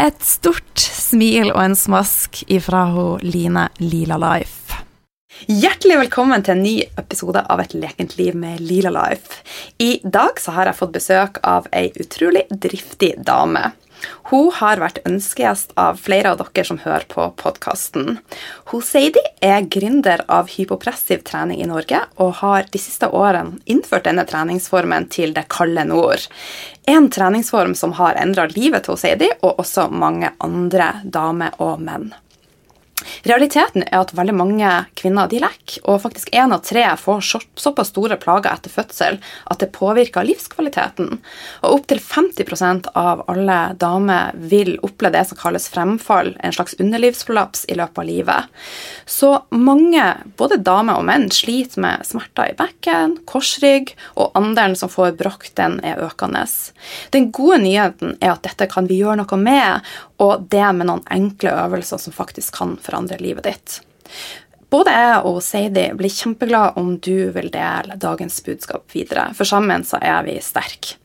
Et stort smil og en smask ifra hun Line Lila Life. Hjertelig velkommen til en ny episode av Et lekent liv med Lila Life. I dag så har jeg fått besøk av ei utrolig driftig dame. Hun har vært ønskegjest av flere av dere som hører på podkasten. Seidi er gründer av hypopressiv trening i Norge og har de siste årene innført denne treningsformen til det kalde nord. En treningsform som har endra livet til Seidi og også mange andre damer og menn. Realiteten er at veldig mange kvinner de lekker, og faktisk én av tre får såpass store plager etter fødsel at det påvirker livskvaliteten. Og opptil 50% av alle damer vil oppleve det som kalles fremfall, en slags underlivskollaps, i løpet av livet. Så mange, både damer og menn, sliter med smerter i bekken, korsrygg, og andelen som får brokk, den er økende. Den gode nyheten er at dette kan vi gjøre noe med, og det med noen enkle øvelser som faktisk kan forandre livet ditt. Både jeg og Seidi blir kjempeglade om du vil dele dagens budskap videre, for sammen så er vi sterke.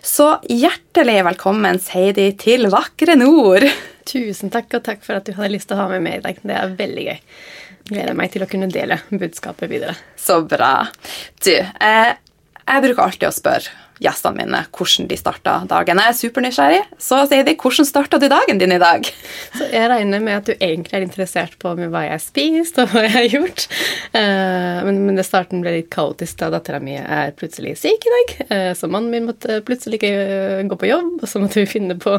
Så hjertelig velkommen, Seidi, til vakre nord. Tusen takk, og takk for at du hadde lyst til å ha med meg i dag. Det er veldig gøy. Gleder meg til å kunne dele budskapet videre. Så bra. Du, eh, jeg bruker alltid å spørre gjestene mine hvordan de starta dagen. Jeg er supernysgjerrig, så sier de hvordan starta du dagen din i dag? Så jeg regner med at du egentlig er interessert på hva jeg har spist og hva jeg har gjort. Eh, men, men det starten ble litt kaotisk da dattera mi er plutselig syk i dag. Eh, så mannen min måtte plutselig ikke eh, gå på jobb, og så måtte vi finne på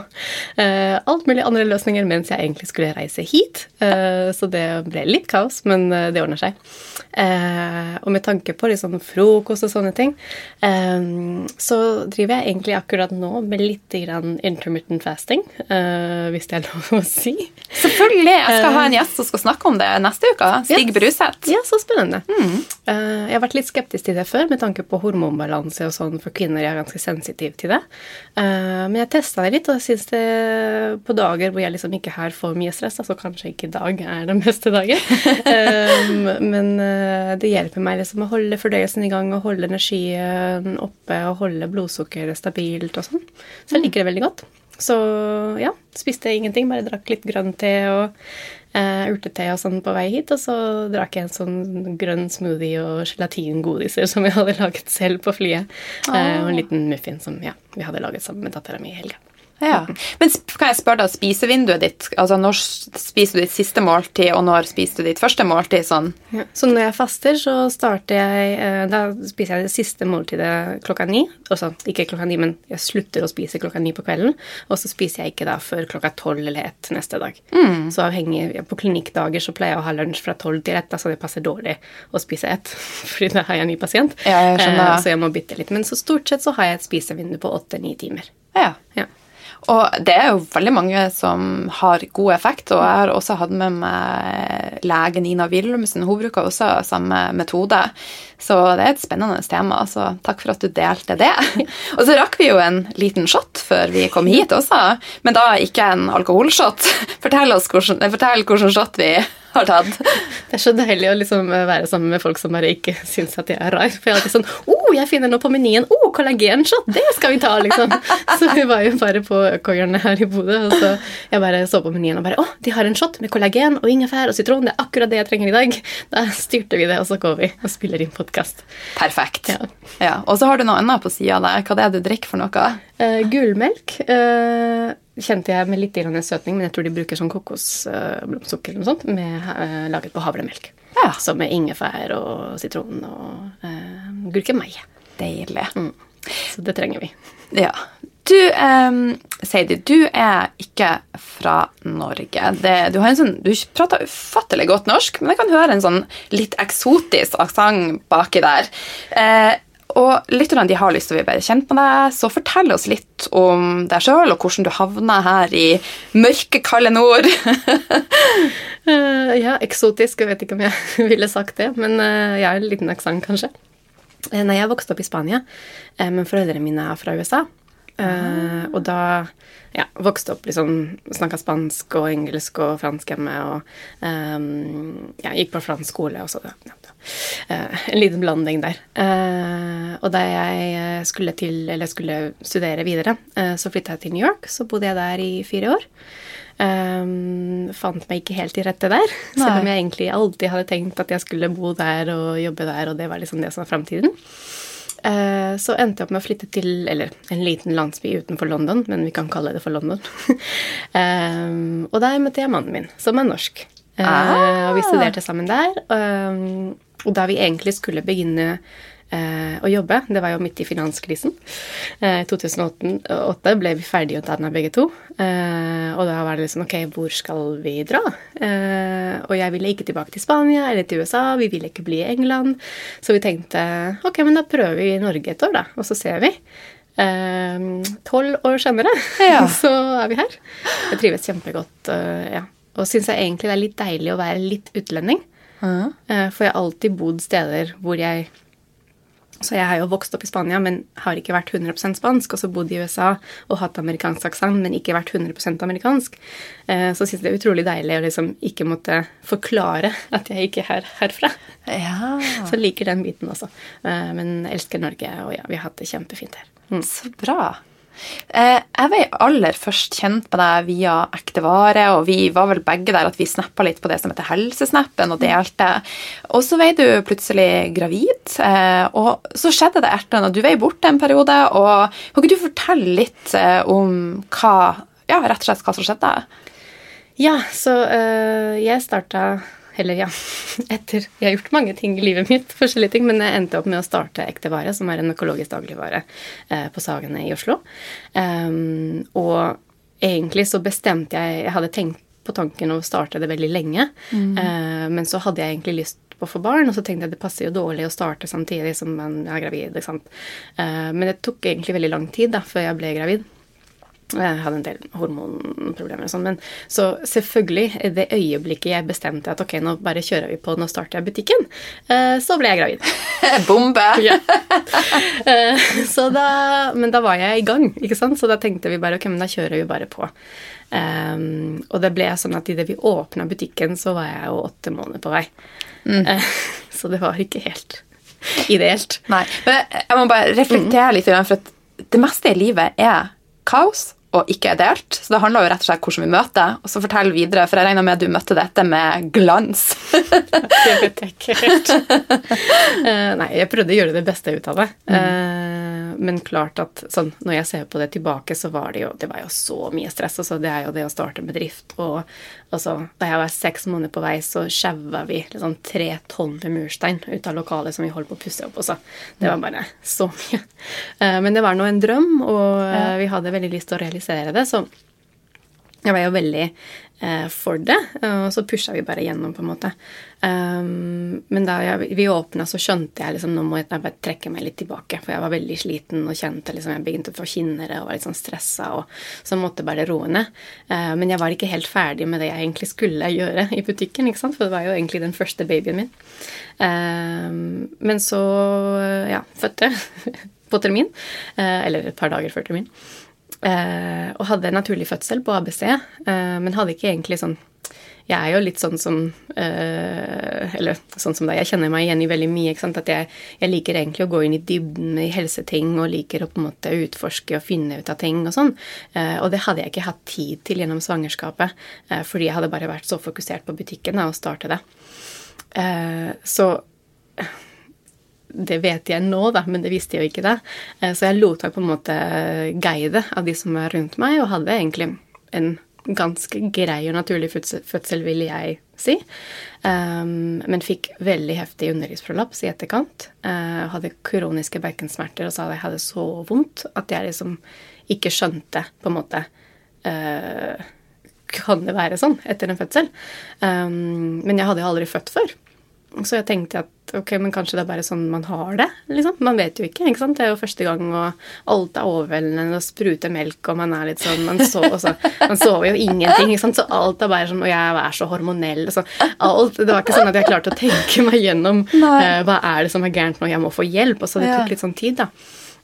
alt mulig andre løsninger mens jeg egentlig skulle reise hit. Så det ble litt kaos, men det ordner seg. Og med tanke på liksom frokost og sånne ting så så driver jeg egentlig akkurat nå med litt intermittent fasting, uh, hvis det er lov å si. Selvfølgelig! Jeg skal ha en gjest som skal snakke om det neste uke. Stig yes. Bruseth. Ja, så spennende. Mm. Uh, jeg har vært litt skeptisk til det før med tanke på hormonbalanse og sånn for kvinner. Jeg er ganske sensitiv til det. Uh, men jeg testa det litt, og jeg syns det på dager hvor jeg liksom ikke her får mye stress, altså kanskje ikke i dag er den beste dagen, men det hjelper meg liksom å holde fordøyelsen i gang og holde energien oppe og holde holde blodsukkeret stabilt og sånn. Så jeg liker det veldig godt. Så ja, spiste ingenting, bare drakk litt grønn te og uh, urtete og sånn på vei hit. Og så drakk jeg en sånn grønn smoothie og gelatingodiser som jeg hadde laget selv på flyet. Uh, og en liten muffin som ja, vi hadde laget sammen med dattera mi i helga. Ja. Men kan jeg spørre deg, spisevinduet ditt, altså når spiser du ditt siste måltid, og når spiser du ditt første måltid? sånn? Ja. Så når jeg faster, så starter jeg eh, Da spiser jeg det siste måltidet klokka ni. Altså ikke klokka ni, men jeg slutter å spise klokka ni på kvelden. Og så spiser jeg ikke da før klokka tolv eller ett neste dag. Mm. Så avhengig På klinikkdager så pleier jeg å ha lunsj fra tolv til ett, så det passer dårlig å spise ett, fordi da har jeg en ny pasient. Ja, jeg. Eh, så jeg må bytte litt. Men så stort sett så har jeg et spisevindu på åtte-ni timer. Ja. ja. Og det er jo veldig mange som har god effekt, og jeg har også hatt med meg lege Nina Willumsen. Hun bruker også samme metode. Så det er et spennende tema, så takk for at du delte det. Og så rakk vi jo en liten shot før vi kom hit også, men da ikke en alkoholshot. Fortell oss hvordan, fortell hvordan shot vi har tatt. Det er så deilig å liksom være sammen med folk som bare ikke syns at jeg er rar. For jeg er alltid sånn Å, oh, jeg finner noe på menyen. Å, oh, kollagenshot! Det skal vi ta, liksom. Så vi var jo bare på Økohjørnet her i Bodø, og så jeg bare så på menyen og bare Å, de har en shot med kollagen og ingefær og sitron. Det er akkurat det jeg trenger i dag. Da styrte vi det, og så går vi og spiller inn podkast. Perfekt. Ja. ja. Og så har du noe annet på sida der. Hva det er du drikker for noe? Uh, gullmelk. Uh, kjente jeg med litt søtning, men jeg tror de bruker sånn kokosblomstsukker eller noe sånt, med, uh, laget på havremelk. Ja. Så med ingefær og sitron og uh, gurkemeie. Deilig. Mm. Så det trenger vi. Ja. Du, um, Seidi, du er ikke fra Norge. Det, du, har en sånn, du prater ufattelig godt norsk, men jeg kan høre en sånn litt eksotisk aksent baki der. Uh, og lytterne har lyst til å bli bedre kjent med deg, så fortell oss litt om deg sjøl, og hvordan du havna her i mørke, kalde nord. uh, ja, eksotisk. Jeg vet ikke om jeg ville sagt det, men uh, jeg har en liten aksent, kanskje. Uh, nei, jeg vokste opp i Spania, men foreldrene mine er fra USA. Uh, og da ja, vokste opp liksom Snakka spansk og engelsk og fransk hjemme. Og um, ja, gikk på fransk skole også. Ja, uh, en liten blanding der. Uh, og da jeg skulle, til, skulle studere videre, så flytta jeg til New York. Så bodde jeg der i fire år. Um, fant meg ikke helt til rette der. Nei. Selv om jeg egentlig alltid hadde tenkt at jeg skulle bo der og jobbe der, og det var liksom det som var framtiden. Eh, så endte jeg opp med å flytte til eller en liten landsby utenfor London, men vi kan kalle det for London. um, og der møtte jeg mannen min, som er norsk. Ah. og vi studerte sammen der. Og da vi egentlig skulle begynne eh, å jobbe. Det var jo midt i finanskrisen. I eh, 2008 ble vi ferdig utdanna begge to. Eh, og da var det liksom Ok, hvor skal vi dra? Eh, og jeg ville ikke tilbake til Spania eller til USA. Vi ville ikke bli i England. Så vi tenkte ok, men da prøver vi i Norge et år, da. Og så ser vi. Eh, tolv år senere ja. så er vi her. Jeg trives kjempegodt. Eh, ja. Og syns jeg egentlig det er litt deilig å være litt utlending. For jeg har alltid bodd steder hvor jeg så jeg har jo vokst opp i Spania, men har ikke vært 100% spansk. Og så bodd i USA og hatt amerikansk aksent, men ikke vært 100% amerikansk. Eh, så syns jeg det er utrolig deilig å liksom ikke måtte forklare at jeg ikke er herfra. Ja. Så liker den biten også. Eh, men elsker Norge, og ja, vi har hatt det kjempefint her. Mm. Så bra. Eh, jeg var aller først kjent med deg via Ekte Vare, og vi var vel begge der at vi snappa litt på det som heter Helsesnappen, og delte. Og så var du plutselig gravid, eh, og så skjedde det et annet. Du vei borte en periode, og kan ikke du fortelle litt eh, om hva ja, rett og slett hva som skjedde? Ja, så jeg starta eller ja, etter Jeg har gjort mange ting i livet mitt, forskjellige ting, men jeg endte opp med å starte Ekte Vare, som er en økologisk dagligvare eh, på Sagene i Oslo. Um, og egentlig så bestemte jeg Jeg hadde tenkt på tanken å starte det veldig lenge, mm. uh, men så hadde jeg egentlig lyst på å få barn, og så tenkte jeg det passer jo dårlig å starte samtidig som man er gravid. ikke sant? Uh, men det tok egentlig veldig lang tid da, før jeg ble gravid. Jeg hadde en del hormonproblemer og sånn. Men så selvfølgelig, det øyeblikket jeg bestemte at ok, nå bare kjører vi på, nå starter jeg butikken, eh, så ble jeg gravid. Bombe! ja. Eh, så da, men da var jeg i gang, ikke sant? Så da tenkte vi bare ok, men da kjører vi bare på. Um, og det ble sånn at idet vi åpna butikken, så var jeg jo åtte måneder på vei. Mm. Uh, så det var ikke helt ideelt. Nei, men jeg må bare reflektere litt, for det meste i livet er kaos og ikke er delt. Så det handler jo rett og slett hvordan vi møter. Og så fortell videre, for jeg regner med at du møtte dette med glans. det vet jeg ikke helt. Uh, nei, jeg prøvde å gjøre det beste ut av det. Uh, men klart at sånn, når jeg ser på det tilbake, så var det jo, det var jo så mye stress. Altså, det er jo det å starte en bedrift. Og altså, da jeg var seks måneder på vei, så sjaua vi liksom, tre tonn med murstein ut av lokalet som vi holdt på å pusse opp også. Det var bare så mye. Uh, men det var nå en drøm, og uh, vi hadde veldig lyst til å realisere det. så jeg var jo veldig eh, for det, og så pusha vi bare gjennom, på en måte. Um, men da jeg, vi åpna, så skjønte jeg liksom nå må jeg bare trekke meg litt tilbake. For jeg var veldig sliten og kjente liksom jeg begynte å få kinnere og var litt sånn stressa. Og, så måtte bare roe ned. Uh, men jeg var ikke helt ferdig med det jeg egentlig skulle gjøre i butikken. ikke sant? For det var jo egentlig den første babyen min. Um, men så, ja, fødte på termin. Uh, eller et par dager før termin. Uh, og hadde naturlig fødsel på ABC, eh, men hadde ikke egentlig sånn jeg er jo litt sånn som eh, Eller sånn som deg, jeg kjenner meg igjen i veldig mye. ikke sant, At jeg, jeg, liker egentlig å gå inn i dybden i helseting og liker å på en måte utforske og finne ut av ting og sånn. Eh, og det hadde jeg ikke hatt tid til gjennom svangerskapet, eh, fordi jeg hadde bare vært så fokusert på butikken da, og starte det. Eh, så det vet jeg nå, da, men det visste jeg jo ikke da. Eh, så jeg lot meg på en måte guide av de som var rundt meg, og hadde egentlig en ganske grei og naturlig fødsel, vil jeg si. Um, men fikk veldig heftig underlivsprolaps i etterkant. Uh, hadde kroniske bekkensmerter og sa at jeg hadde så vondt at jeg liksom ikke skjønte på en måte uh, Kan det være sånn etter en fødsel? Um, men jeg hadde jo aldri født før. Så jeg tenkte at ok, men kanskje det er bare sånn man har det. liksom. Man vet jo ikke. ikke sant? Det er jo første gang, og alt er overveldende, og spruter melk, og man er litt sånn Man, så, man sover jo ingenting, ikke sant? så alt er bare sånn Og jeg er så hormonell. og Så alt, Det var ikke sånn at jeg klarte å tenke meg gjennom uh, hva er det som er gærent nå, jeg må få hjelp. Og så det tok litt sånn tid, da.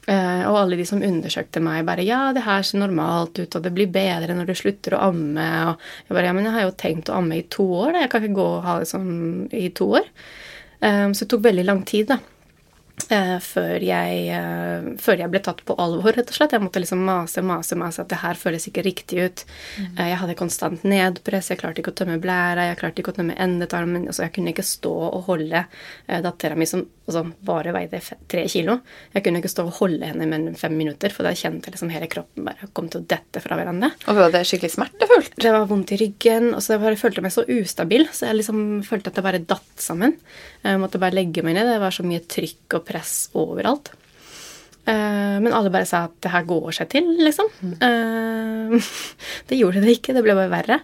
Uh, og alle de som undersøkte meg, bare 'Ja, det her ser normalt ut, og det blir bedre når du slutter å amme.' Og jeg bare 'Ja, men jeg har jo tenkt å amme i to år, da. Jeg kan ikke gå og ha det sånn i to år.' Um, så det tok veldig lang tid, da. Uh, før, jeg, uh, før, jeg, ble tatt på alvor, rett og slett. Jeg måtte liksom mase, mase, mase at det her føles ikke riktig ut. Mm. Uh, jeg hadde konstant nedpress, jeg klarte ikke å tømme blæra, jeg klarte ikke å tømme endetarmen. Altså, jeg kunne ikke stå og holde dattera mi som altså, bare veide tre kilo. Jeg kunne ikke stå og holde henne med fem minutter, for da kjente jeg liksom hele kroppen bare kom til å dette fra hverandre. Og var det skikkelig smertefullt? Det var vondt i ryggen. og så Jeg bare følte meg så ustabil, så jeg liksom følte at det bare datt sammen. Jeg måtte bare legge meg ned. Det var så mye trykk og press overalt. Uh, men alle bare sa at det her går seg til, liksom. Uh, det gjorde det ikke. Det ble bare verre.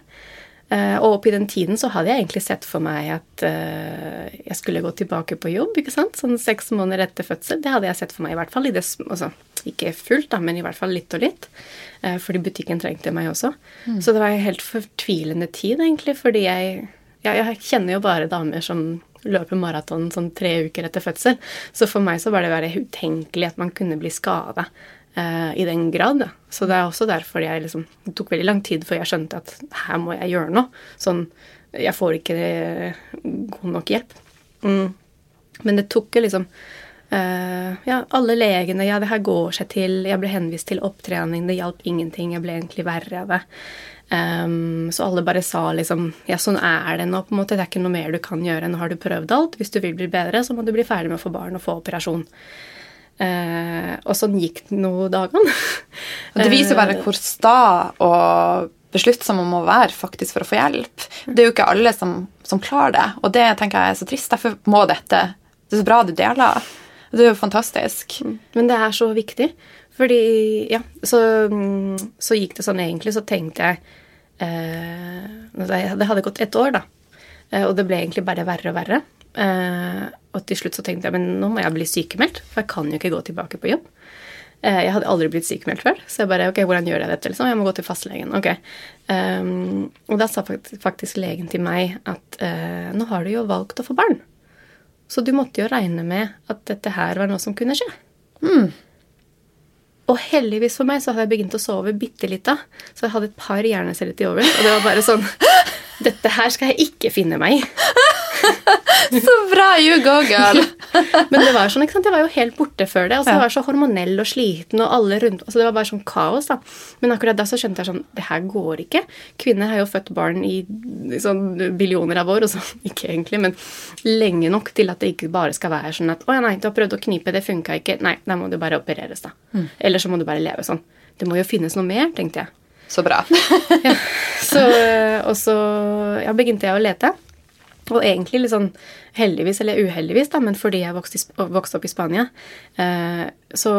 Uh, og oppi den tiden så hadde jeg egentlig sett for meg at jeg skulle gå tilbake på jobb. ikke sant? Sånn seks måneder etter fødsel. Det hadde jeg sett for meg, i hvert fall. i det, altså, Ikke fullt, da, men i hvert fall litt og litt. Fordi butikken trengte meg også. Mm. Så det var en helt fortvilende tid, egentlig. Fordi jeg, ja, jeg kjenner jo bare damer som løper maraton sånn tre uker etter fødsel. Så for meg så var det bare utenkelig at man kunne bli skada uh, i den grad. Så det er også derfor jeg liksom Det tok veldig lang tid før jeg skjønte at her må jeg gjøre noe. Sånn Jeg får ikke god nok hjelp. Mm. Men det tok jo liksom uh, Ja, alle legene Ja, det her går seg til. Jeg ble henvist til opptrening. Det hjalp ingenting. Jeg ble egentlig verre av det. Um, så alle bare sa liksom Ja, sånn er det nå, på en måte. Det er ikke noe mer du kan gjøre. Nå har du prøvd alt. Hvis du vil bli bedre, så må du bli ferdig med å få barn og få operasjon. Uh, og sånn gikk det noen dagene. det viser bare hvor sta og besluttsom man må være faktisk for å få hjelp. Det er jo ikke alle som, som klarer det, og det tenker jeg er så trist. Derfor må dette Det er så bra du deler. Det er jo fantastisk. Mm. Men det er så viktig. Fordi Ja, så, så gikk det sånn egentlig. Så tenkte jeg Det hadde gått ett år, da. Eh, og det ble egentlig bare verre og verre. Eh, og til slutt så tenkte jeg men nå må jeg bli sykemeldt, for jeg kan jo ikke gå tilbake på jobb. Eh, jeg hadde aldri blitt sykemeldt før, så jeg bare ok, hvordan gjør jeg dette? liksom? Jeg må gå til fastlegen. ok. Um, og da sa faktisk legen til meg at uh, nå har du jo valgt å få barn. Så du måtte jo regne med at dette her var noe som kunne skje. Mm. Og heldigvis for meg så hadde jeg begynt å sove bitte litt da. Så jeg hadde et par hjerneceller til over. Og det var bare sånn Dette her skal jeg ikke finne meg i. så bra! You go, girl! Men det var sånn, ikke sant? jeg var jo helt borte før det. Altså, ja. Jeg var så hormonell og sliten, og alle rundt altså, Det var bare sånn kaos. da. Men akkurat da så skjønte jeg sånn Det her går ikke. Kvinner har jo født barn i, sånn billioner av år, og så ikke egentlig, men lenge nok til at det ikke bare skal være sånn at Å ja, nei, du har prøvd å knipe, det funka ikke. Nei, da må du bare opereres, da. Mm. Eller så må du bare leve sånn. Det må jo finnes noe mer, tenkte jeg. Så bra. ja. Så, og så ja, begynte jeg å lete. Og egentlig litt sånn heldigvis eller uheldigvis, da, men fordi jeg vokste, vokste opp i Spania, eh, så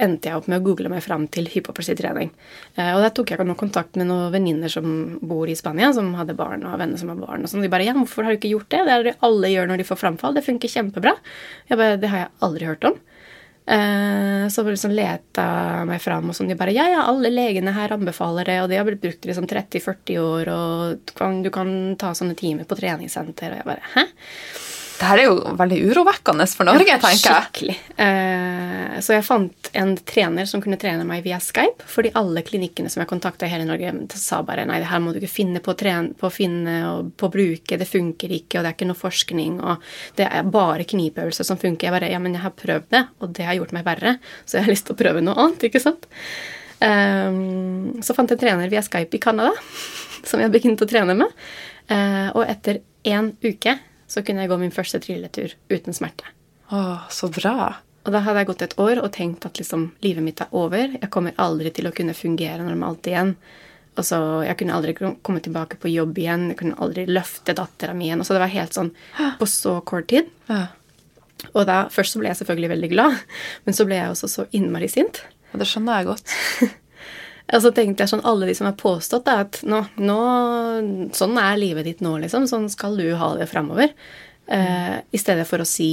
endte jeg opp med å google meg fram til hypopresi-trening. Eh, og der tok jeg noe kontakt med noen venninner som bor i Spania, som hadde barn, og venner som har barn. Og sånn. De bare 'Ja, hvorfor har du ikke gjort det?' Det er det alle gjør når de får framfall. Det funker kjempebra. Jeg bare 'Det har jeg aldri hørt om'. Eh, så liksom leta meg fram, og sånn. De bare Ja, ja, alle legene her anbefaler det, og de har blitt brukt i liksom 30-40 år, og du kan, ta sånne timer på treningssenter. Og jeg bare Hæ? Det her er jo veldig urovekkende for Norge, tenker jeg. Skikkelig. Eh, så jeg fant en trener som kunne trene meg via Skype, fordi alle klinikkene som jeg kontakta i hele Norge, sa bare nei, det her må du ikke finne på å, trene, på å finne og på å bruke, det funker ikke, og det er ikke noe forskning, og det er bare knipeøvelser som funker. Jeg bare ja, men jeg har prøvd det, og det har gjort meg verre, så jeg har lyst til å prøve noe annet, ikke sant. Eh, så fant jeg en trener via Skype i Canada, som jeg begynte å trene med, eh, og etter én uke så kunne jeg gå min første trilletur uten smerte. Åh, så bra. Og da hadde jeg gått et år og tenkt at liksom, livet mitt er over. Jeg kommer aldri til å kunne fungere normalt igjen. Og så, Jeg kunne aldri komme tilbake på jobb igjen. Jeg kunne aldri løfte dattera mi igjen. Og så Det var helt sånn på så kort tid. Ja. Og da, Først så ble jeg selvfølgelig veldig glad, men så ble jeg også så innmari sint. Og det skjønner jeg godt. Og så tenkte jeg sånn, Alle de som har påstått da, at nå, nå, sånn er livet ditt nå, liksom. Sånn skal du ha det framover. Uh, I stedet for å si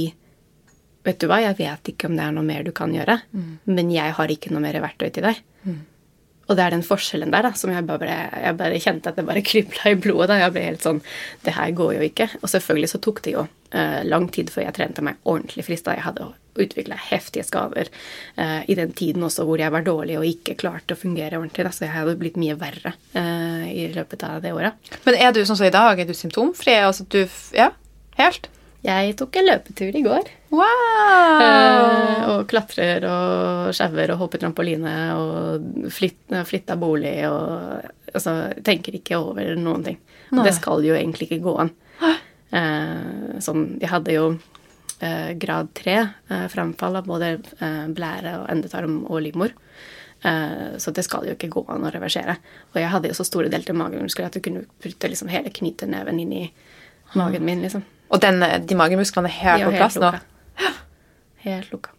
Vet du hva, jeg vet ikke om det er noe mer du kan gjøre, mm. men jeg har ikke noe mer verktøy til deg. Mm. Og det er den forskjellen der da, som jeg bare, jeg bare kjente at det bare kribla i blodet. da, Jeg ble helt sånn Det her går jo ikke. Og selvfølgelig så tok det jo uh, lang tid før jeg trente meg ordentlig frista. Jeg hadde utvikla heftige skader uh, i den tiden også hvor jeg var dårlig og ikke klarte å fungere ordentlig. Da, så jeg hadde blitt mye verre uh, i løpet av det året. Men er du sånn som i dag? Er du symptomfri? Altså du Ja, helt? Jeg tok en løpetur i går. Wow! Eh, og klatrer og sjauer og hopper trampoline og flyt, flytta bolig og altså, tenker ikke over noen ting. Nei. Det skal jo egentlig ikke gå an. Eh, sånn, jeg hadde jo eh, grad tre eh, framfall av både eh, blære og endetarm og livmor. Eh, så det skal jo ikke gå an å reversere. Og jeg hadde jo så store delte magemuskler at du kunne putte liksom hele knyteneven inn i magen min. liksom. Og den, de magemusklene er helt på plass helt nå? Helt lukka.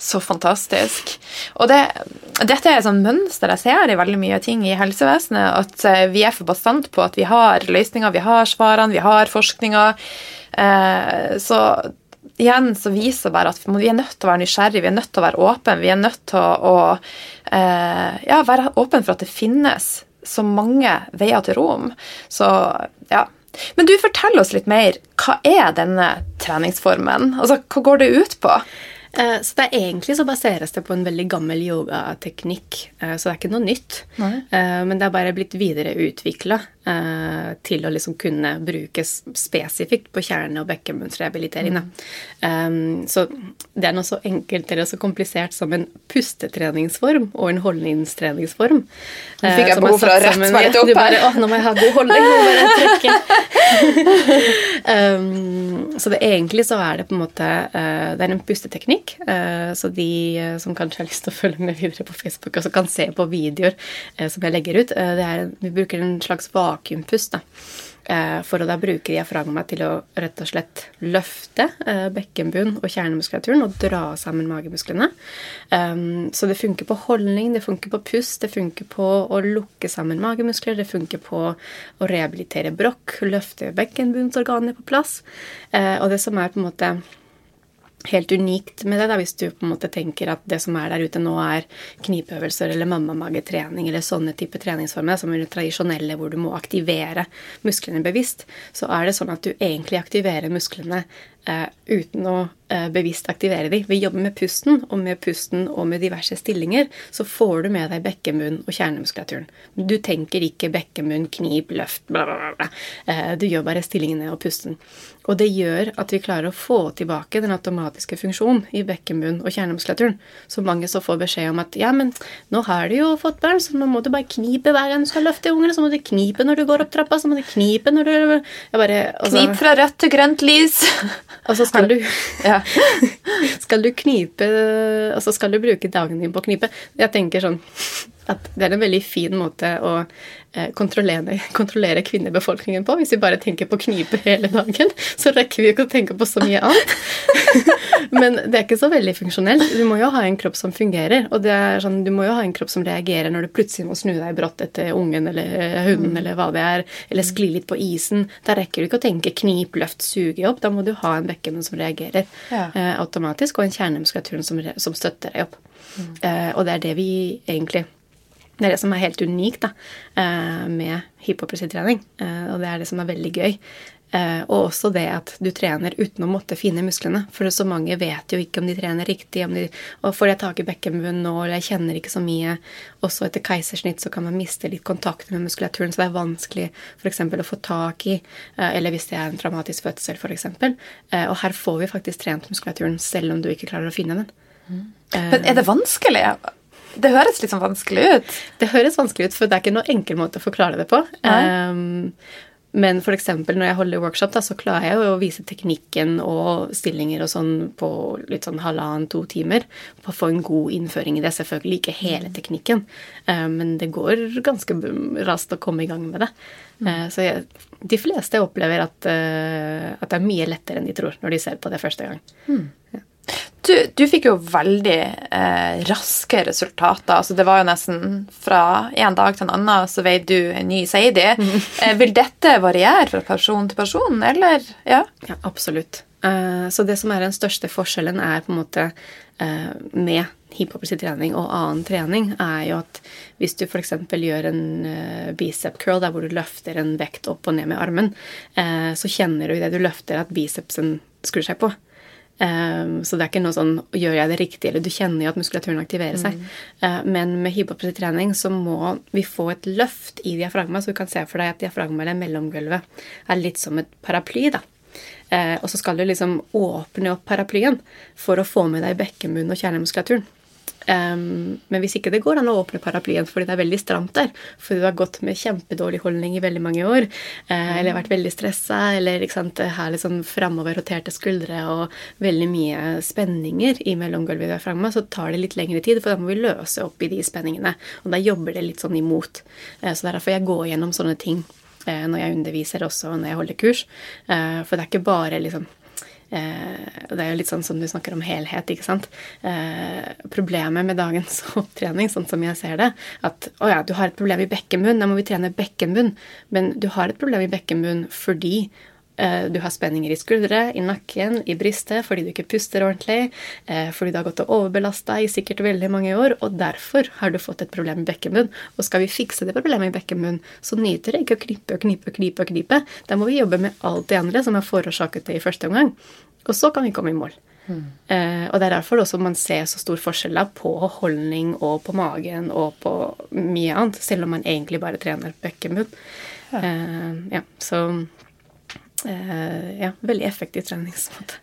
Så fantastisk. Og det, dette er et sånt mønster jeg ser i veldig mye ting i helsevesenet. At eh, vi er for bastant på at vi har løsninger, vi har svarene, vi har forskninga. Eh, så igjen så viser bare at vi er nødt til å være nysgjerrige, vi er nødt til å være åpne. Vi er nødt til å, å eh, ja, være åpne for at det finnes så mange veier til rom. Så ja. Men du, fortell oss litt mer. Hva er denne treningsformen? Altså, Hva går det ut på? Eh, så det er Egentlig så baseres det på en veldig gammel yogateknikk, eh, så det er ikke noe nytt. Nei. Men det er bare blitt videreutvikla til å liksom kunne brukes spesifikt på kjerne- og bekkenbunnsrehabilitering. Mm. Så det er noe så enkelt eller så komplisert som en pustetreningsform og en holdningstreningsform. Nå fikk jeg behov for å rette meg litt opp her. Ja, nå må jeg ha god holdning. Nå må jeg trekke. um, så det, egentlig så er det på en måte Det er en pusteteknikk teknikk. Eh, så de eh, som kanskje har lyst til å følge med videre på Facebook, også kan se på videoer eh, som jeg legger ut. Det er, vi bruker en slags vakuumpust. da. For å da bruke diafragma til å rett og slett løfte bekkenbunn og kjernemuskulaturen og dra sammen magemusklene. Så det funker på holdning, det funker på pust, det funker på å lukke sammen magemuskler, det funker på å rehabilitere brokk, løfte bekkenbunnsorganene på plass. Og det som er på en måte helt unikt med det, da, hvis du på en måte tenker at det som er der ute nå, er knipeøvelser eller mammamagetrening eller sånne type treningsformer, som er tradisjonelle hvor du må aktivere musklene bevisst, så er det sånn at du egentlig aktiverer musklene uten å eh, bevisst aktivere dem. Vi jobber med pusten, og med pusten og med diverse stillinger så får du med deg bekkemunn og kjernemuskulaturen. Du tenker ikke bekkemunn, knip, løft, bla, bla, bla. Eh, du gjør bare stillingene og pusten. Og det gjør at vi klarer å få tilbake den automatiske funksjonen i bekkemunn og kjernemuskulaturen. Så mange så får beskjed om at ja, men nå har du jo fått barn, så nå må du bare knipe hver gang du skal løfte ungene. Så må du knipe når du går opp trappa, så må du knipe når du bare, altså, Knip fra rødt til grønt lys. Og så skal du ja. Skal du knipe Altså skal du bruke dagen din på å knipe. Jeg tenker sånn at det er en veldig fin måte å eh, kontrollere, kontrollere kvinnebefolkningen på. Hvis vi bare tenker på knipe hele dagen, så rekker vi ikke å tenke på så mye annet. Men det er ikke så veldig funksjonelt. Du må jo ha en kropp som fungerer. Og sånn, du må jo ha en kropp som reagerer når du plutselig må snu deg brått etter ungen eller hunden mm. eller hva det er, eller skli litt på isen. Da rekker du ikke å tenke knip, løft, suge opp. Da må du ha en bekken som reagerer ja. eh, automatisk, og en kjernemuskulatur som, som, støtter deg opp. Mm. Eh, og det er det vi egentlig det er det som er helt unikt da, eh, med hiphop-trening, eh, og det er det som er veldig gøy. Eh, og også det at du trener uten å måtte finne musklene. For så mange vet jo ikke om de trener riktig. Om de, og får jeg tak i bekkenbunnen nå, eller jeg kjenner ikke så mye. Også etter keisersnitt så kan man miste litt kontakten med muskulaturen, så det er vanskelig f.eks. å få tak i. Eller hvis det er en traumatisk fødsel, f.eks. Og her får vi faktisk trent muskulaturen selv om du ikke klarer å finne den. Mm. Men er det vanskelig? Det høres litt sånn vanskelig ut. Det høres vanskelig ut, for det er ikke noen enkel måte å forklare det på. Um, men f.eks. når jeg holder workshop, da, så klarer jeg å vise teknikken og stillinger og sånn på litt sånn halvannen-to timer. På å få en god innføring i det. Selvfølgelig ikke hele teknikken, uh, men det går ganske raskt å komme i gang med det. Uh, så jeg, de fleste opplever at, uh, at, det er mye lettere enn de tror når de ser på det første gang. Mm. Ja. Du, du, fikk jo veldig eh, raske resultater. altså Det var jo nesten fra en dag til en annen så veide du en ny Seidi. Mm. Eh, vil dette variere fra person til person, eller? Ja, ja absolutt. Eh, så det som er den største forskjellen er på en måte eh, med hiphop-trening og annen trening, er jo at hvis du f.eks. gjør en uh, bicep curl der hvor du løfter en vekt opp og ned med armen, uh, så kjenner du idet du løfter at bicepsen skrur seg på. Um, så det er ikke noe sånn Gjør jeg det riktig? Eller du kjenner jo at muskulaturen aktiverer seg. Mm. Uh, men med hypopretrening så må vi få et løft i diafragma, så du kan se for deg at diafragma eller mellomgulvet er litt som et paraply. da. Uh, og så skal du liksom åpne opp paraplyen for å få med deg bekkenbunnen og kjernemuskulaturen. Um, men hvis ikke det går an å åpne paraplyen fordi det er veldig stramt der, fordi du har gått med kjempedårlig holdning i veldig mange år, uh, eller vært veldig stressa, eller ikke sant, her litt sånn framoverroterte skuldre og veldig mye spenninger i mellomgulvet vi er framme, så tar det litt lengre tid, for da må vi løse opp i de spenningene. Og da jobber det litt sånn imot. Uh, så er derfor jeg går gjennom sånne ting uh, når jeg underviser også, når jeg holder kurs. for det er ikke bare liksom Eh, det er jo litt sånn som du snakker om helhet, ikke sant. Eh, problemet med dagens opptrening, sånn som jeg ser det, at å ja, du har et problem i bekkenbunn, da må vi trene bekkenbunn. Men du har et problem i bekkenbunn fordi du har spenninger i skuldre, i nakken, i brystet fordi du ikke puster ordentlig, fordi du har gått og overbelasta i sikkert veldig mange år, og derfor har du fått et problem i bekkenbunn. Og skal vi fikse det problemet i bekkenbunn, så nyter det ikke å knipe og knipe og knipe. og knipe. Da må vi jobbe med alt det andre som har forårsaket det i første omgang. Og så kan vi komme i mål. Mm. Uh, og det er derfor også man ser så stor forskjell på holdning og på magen og på mye annet, selv om man egentlig bare trener bekkenbunn. Ja. Uh, ja, så eh, ja, veldig effektiv treningsmåte.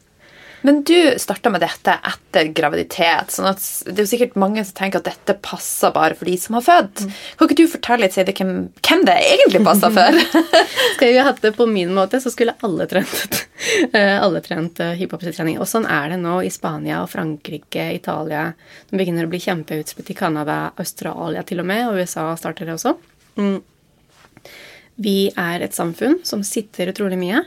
Men du starta med dette etter graviditet. sånn at Det er jo sikkert mange som tenker at dette passer bare for de som har født. Mm. Kan ikke du fortelle litt, Seide, hvem, hvem det egentlig passer for? Skal jeg hatt det på min måte, så skulle alle trent eh, alle trent eh, hiphop-trening. Og sånn er det nå i Spania og Frankrike, Italia. De begynner å bli kjempeutslitt i Canada, Australia til og med, og USA starter det også. Mm. Vi er et samfunn som sitter utrolig mye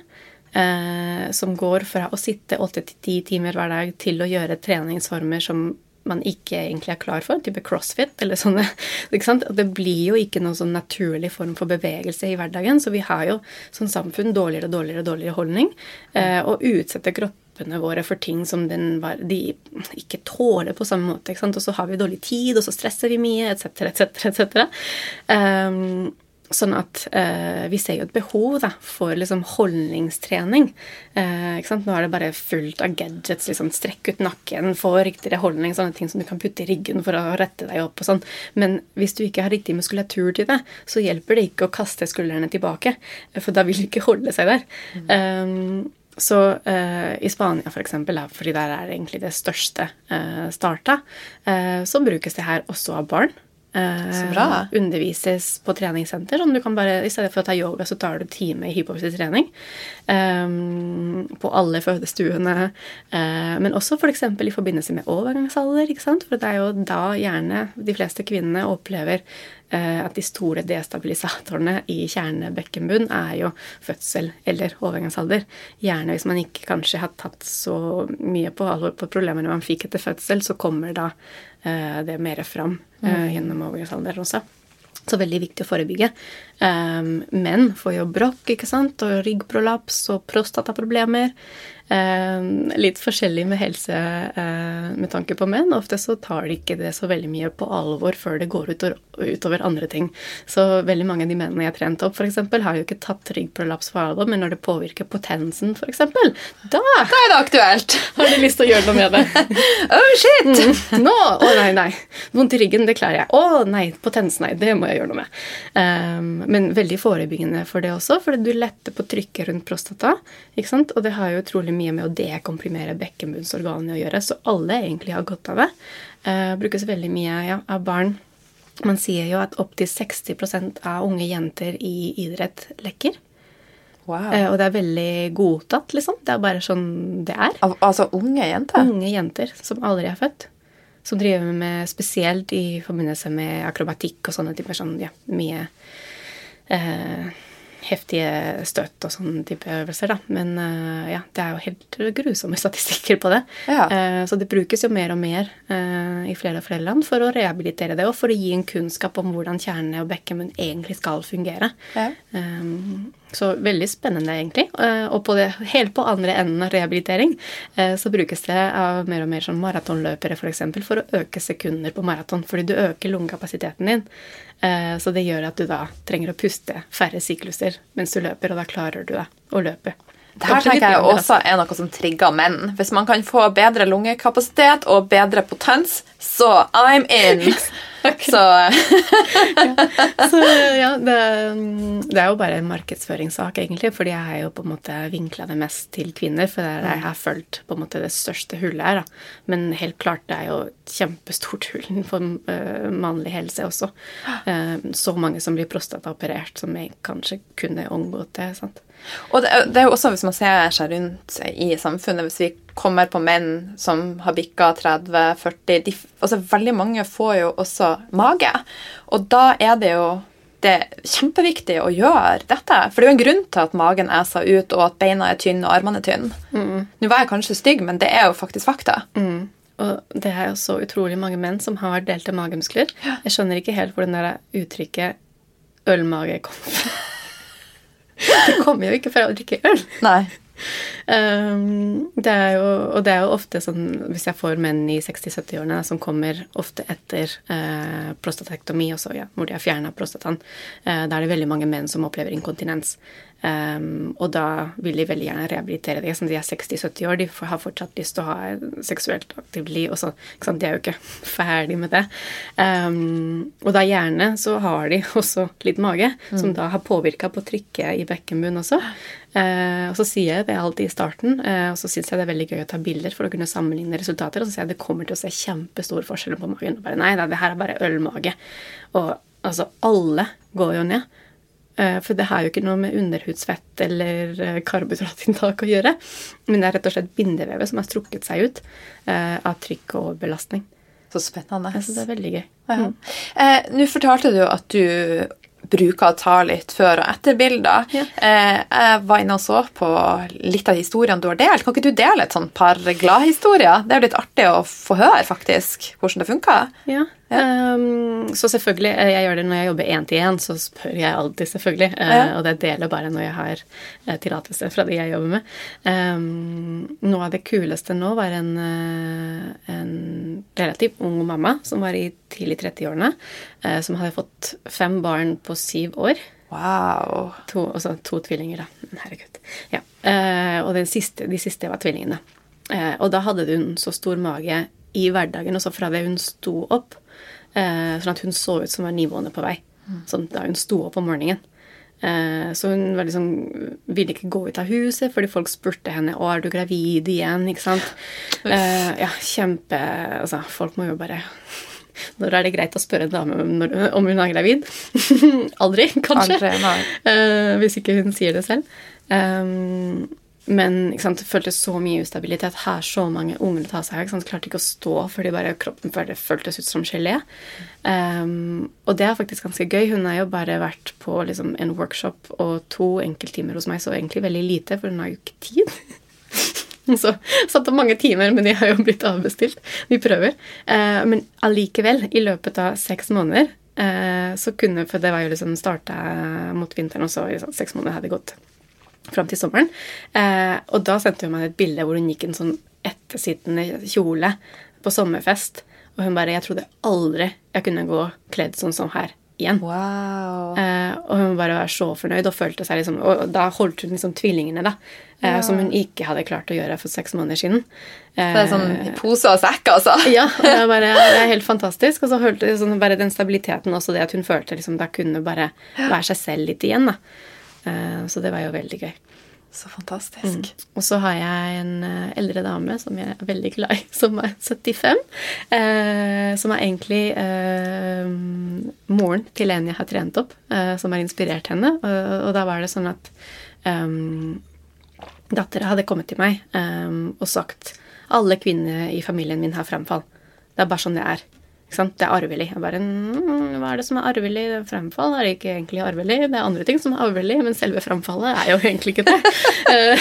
eh, som går fra å sitte åtte til ti timer hver dag til å gjøre treningsformer som man ikke egentlig er klar for, type crossfit eller sånne. ikke sant? Det blir jo ikke noen sånn naturlig form for bevegelse i hverdagen, så vi har jo som samfunn dårligere og dårligere, dårligere holdning, eh, og utsetter kroppene våre for ting som var, de ikke tåler på samme måte. ikke sant? Og så har vi dårlig tid, og så stresser vi mye, etc., etc., etc. Sånn at eh, vi ser jo et behov da, for liksom, holdningstrening. Eh, Nå er det bare fullt av gadgets. Liksom, strekk ut nakken, få riktigere holdning, sånne ting som du kan putte i ryggen for å rette deg opp og sånn. Men hvis du ikke har riktig muskulatur til det, så hjelper det ikke å kaste skuldrene tilbake. For da vil du ikke holde seg der. Mm. Um, så uh, i Spania, for eksempel, fordi der er egentlig det største uh, starta, uh, så brukes det her også av barn. Eh, undervises på treningssenter. Sånn du kan bare, I stedet for å ta yoga, så tar du time i hypofysiotrening. Um, på alle fødestuene. Uh, men også f.eks. For i forbindelse med overgangsalder. For det er jo da gjerne de fleste kvinnene opplever uh, at de store destabilisatorene i kjernebekkenbunn er jo fødsel eller overgangsalder. Gjerne hvis man ikke kanskje har tatt så mye på alvor på problemene man fikk etter fødsel, så kommer da uh, det mer fram mm. gjennom overgangsalderen også. Så veldig viktig å forebygge. Um, menn får jo brokk ikke sant? og ryggprolaps og prostataproblemer. Eh, litt forskjellig med helse eh, med tanke på menn. Ofte så tar de ikke det så veldig mye på alvor før det går utover, andre ting. Så veldig mange av de mennene jeg har trent opp, f.eks., har jo ikke tatt ryggprolaps for alvor, men når det påvirker potensen, f.eks., da, da er det aktuelt. har de lyst til å gjøre noe med det. oh shit! Mm. Nå! Å nei, nei. Vondt i ryggen, det klarer jeg. Å nei, potens, nei. Det må jeg gjøre noe med. Um, men veldig forebyggende for det også, fordi du letter på trykket rundt prostata. ikke sant? Og det har jo utrolig mye med å dekomprimere bekkenbunnsorganene å gjøre, så alle egentlig har godt av det. Uh, brukes veldig mye ja, av barn. Man sier jo at opptil 60% av unge jenter i idrett lekker. Wow. Uh, og det er veldig godtatt, liksom. Det er bare sånn det er. Al altså unge jenter? Unge jenter som aldri er født. Som driver med spesielt i forbindelse med akrobatikk og sånne typer sånn, ja, mye eh, heftige støt og sånne type øvelser, da. Men uh, ja, det er jo helt grusomme statistikker på det. Ja. Uh, så det brukes jo mer og mer uh, i flere og flere land for å rehabilitere det, og for å gi en kunnskap om hvordan kjerne og bekkemunn egentlig skal fungere. Ja. Um, så veldig spennende, egentlig. Og på det, helt på andre enden av rehabilitering så brukes det av mer og mer som maratonløpere f.eks. For, eksempel, for å øke sekunder på maraton, fordi du øker lungekapasiteten din. Så det gjør at du da trenger å puste færre sykluser mens du løper, og da klarer du det å løpe. Det her tenker jeg også er noe som trigger menn. Hvis man kan få bedre lungekapasitet og bedre potens, så I'm in! Så ja. Så ja, det, det, er jo bare en markedsføringssak, egentlig. Fordi jeg har jo på en måte vinkla det mest til kvinner. For er der jeg har følt på en måte det største hullet her. Da. Men helt klart, det er jo et kjempestort hull for uh, mannlig helse også. Uh, så mange som blir prostataoperert, som jeg kanskje kunne omgått det. sant? Og det, det, er jo også, hvis man ser seg rundt i samfunnet, hvis vi kommer på menn som har bikka 30-40 de, altså Veldig mange får jo også mage. Og da er det jo det er kjempeviktig å gjøre dette. For det er jo en grunn til at magen eser ut, og at beina er tynne og armene er tynne. Mm. Nå var jeg kanskje stygg, men det er jo faktisk fakta. Mm. Og det er jo så utrolig mange menn som har delte magemuskler. Jeg skjønner ikke helt hvor den der uttrykket ølmage kom fra. Det kommer jo ikke fra å drikke øl. Nei. Um, det er jo, og det er jo ofte sånn hvis jeg får menn i 60-70-årene som kommer ofte etter uh, prostatektomi, også, ja, hvor de har fjerna prostataen, uh, da er det veldig mange menn som opplever inkontinens. Um, og da vil de veldig gjerne rehabilitere det. Sånn, de er 60-70 år, de har fortsatt lyst til å ha et seksuelt aktivt liv. og så, De er jo ikke ferdig med det. Um, og da gjerne så har de også litt mage, mm. som da har påvirka på trykket i bekkenbunnen også. Uh, og så sier jeg det alltid i starten, uh, og så syns jeg det er veldig gøy å ta bilder for å kunne sammenligne resultater. Og så sier jeg det kommer til å se kjempestor forskjell på magen. Og bare nei, det her er bare ølmage. Og altså, alle går jo ned. Eh, for det har jo ikke noe med underhudsfett eller eh, karbohydratinntak å gjøre. Men det er rett og slett bindevevet som har strukket seg ut eh, av trykk og belastning. Så spennende. Synes det er veldig gøy. Ja. Mm. Eh, Nå fortalte du at du bruker å ta litt før- og etterbilder. Ja. Eh, jeg var inne og så på litt av historiene du har delt. Kan ikke du dele et sånt par gladhistorier? Det er jo litt artig å få høre faktisk, hvordan det funker. Ja. Um, så selvfølgelig, eh, jeg gjør det når jeg jobber én til én, så spør jeg alltid, selvfølgelig. Uh. Og det deler bare når jeg har uh, tillatelse fra de jeg jobber med. Um, noe av det kuleste nå var en, uh, en relativt ung mamma som var i tidlig 30-årene, som hadde fått fem barn på syv år. Wow. To, også, to tvillinger, da. Herregud. Ja. og siste, de siste var tvillingene. og da hadde hun så stor mage i hverdagen, også fra det hun sto opp, Eh, sånn at hun så ut som var nivåene på vei. Sånn da hun sto opp om morgenen. Eh, så hun var liksom, ville ikke gå ut av huset fordi folk spurte henne å, er du gravid igjen. ikke sant? Eh, ja, kjempe Altså, folk må jo bare Når er det greit å spørre en dame om hun er gravid? Aldri, kanskje. Aldri, uh, hvis ikke hun sier det selv. Um, men sant, det føltes så mye ustabilitet. Her så mange unger ta seg av. Klarte ikke å stå fordi bare kroppen føltes ut som gelé. Um, og det er faktisk ganske gøy. Hun har jo bare vært på liksom, en workshop og to enkelttimer hos meg, så egentlig veldig lite, for hun har jo ikke tid. så satt opp mange timer, men de har jo blitt avbestilt. Vi prøver. Uh, men allikevel, i løpet av seks måneder, uh, så kunne For det var jo liksom starta mot vinteren, og så sånn, seks måneder hadde gått fram til sommeren. Eh, og da sendte hun meg et bilde hvor hun gikk i en sånn ettersittende kjole på sommerfest. Og hun bare 'Jeg trodde aldri jeg kunne gå kledd sånn som her igjen'. Wow. Eh, og hun bare var så fornøyd og følte seg liksom Og da holdt hun liksom tvillingene, da. Eh, Ja. Som hun ikke hadde klart å gjøre for seks måneder siden. Eh, Det er sånn pose og sekk, altså. ja, og det, er bare, det er helt fantastisk. Og så følte sånn, bare den stabiliteten også, det at hun følte liksom da kunne bare være seg selv litt igjen. da. Eh, så det var jo veldig gøy. Så fantastisk. Og så har jeg en eh, eldre dame som jeg er veldig glad i, som er 75. Eh, som er egentlig eh, moren til en jeg har trent opp, eh, som har inspirert henne. Og, og da var det sånn at um, dattera hadde kommet til meg um, og sagt alle kvinner i familien min har fremfall. Det er bare sånn det er. Det er arvelig. Jeg bare, mm, Hva er det som er arvelig? Fremfall er ikke egentlig arvelig. Det er andre ting som er arvelig, men selve fremfallet er jo egentlig ikke det. Eh,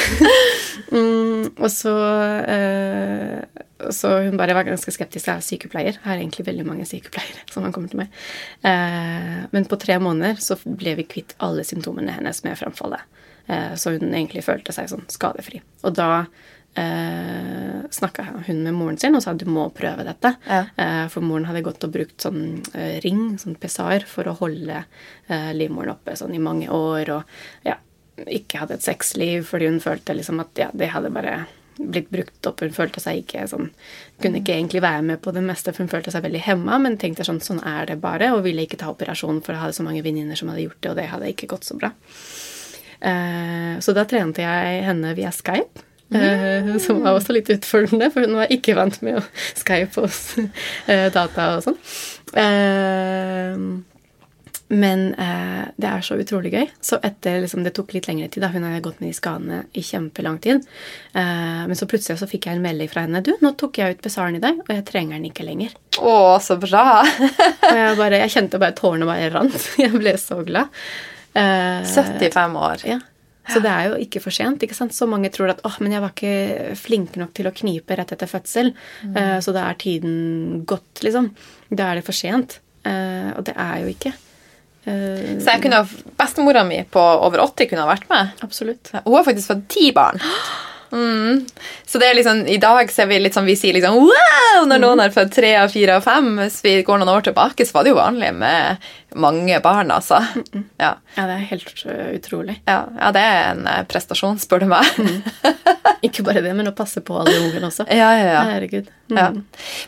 mm, og så uh, Så hun bare var ganske skeptisk. Jeg er sykepleier. Jeg har egentlig veldig mange sykepleiere som han kommer til meg. Uh, men på tre måneder så ble vi kvitt alle symptomene hennes med fremfallet. Uh, så hun egentlig følte seg sånn skadefri. Og da eh, snakka hun med moren sin og sa du må prøve dette. Ja. Eh, for moren hadde gått og brukt sånn eh, ring, sånn pesar, for å holde eh, livmoren oppe sånn i mange år. Og ja, ikke hadde et sexliv fordi hun følte liksom at ja, det hadde bare blitt brukt opp. Hun følte seg ikke sånn Kunne ikke egentlig være med på det meste, for hun følte seg veldig hemma, men tenkte sånn sånn er det bare, og ville ikke ta operasjon, for jeg hadde så mange venninner som hadde gjort det, og det hadde ikke gått så bra. Eh, så da trente jeg henne via Skype. Eh, Som var også litt utfordrende, for hun var ikke vant med å Skype og eh, data og sånn. Eh, Men eh, det er så utrolig gøy. Så etter liksom, Det tok litt lengre tid. da, Hun hadde gått med de skadene i kjempelang tid. Eh, men så plutselig så fikk jeg en melding fra henne. 'Du, nå tok jeg ut besaren i dag, og jeg trenger den ikke lenger.' Å, så bra. Og jeg, bare, jeg kjente bare tårene bare rant. Jeg ble så glad. Eh, 75 år. ja. Så det er jo ikke for sent. ikke sant? Så mange tror at åh, men jeg var ikke flink nok til å knipe rett etter fødsel, eh, så da er tiden gått, liksom. Da er det for sent. Eh, og det er jo ikke. Eh, Så jeg kunne, ha- Bestemora mi på over 80 kunne ha vært med. absolutt. Hun har faktisk fått ti barn. Mm. Så det er liksom, i dag ser vi litt sånn, vi sier liksom wow når noen har født tre av fire av fem. Hvis vi går noen år tilbake, så var det jo vanlig med mange barn, altså. Ja, Ja, det er helt øh, utrolig. ja, ja det er en eh, prestasjon, spør du meg. Ikke bare det, men å passe på alle ungene også. Ja, ja, ja. Herregud. Mm. Ja.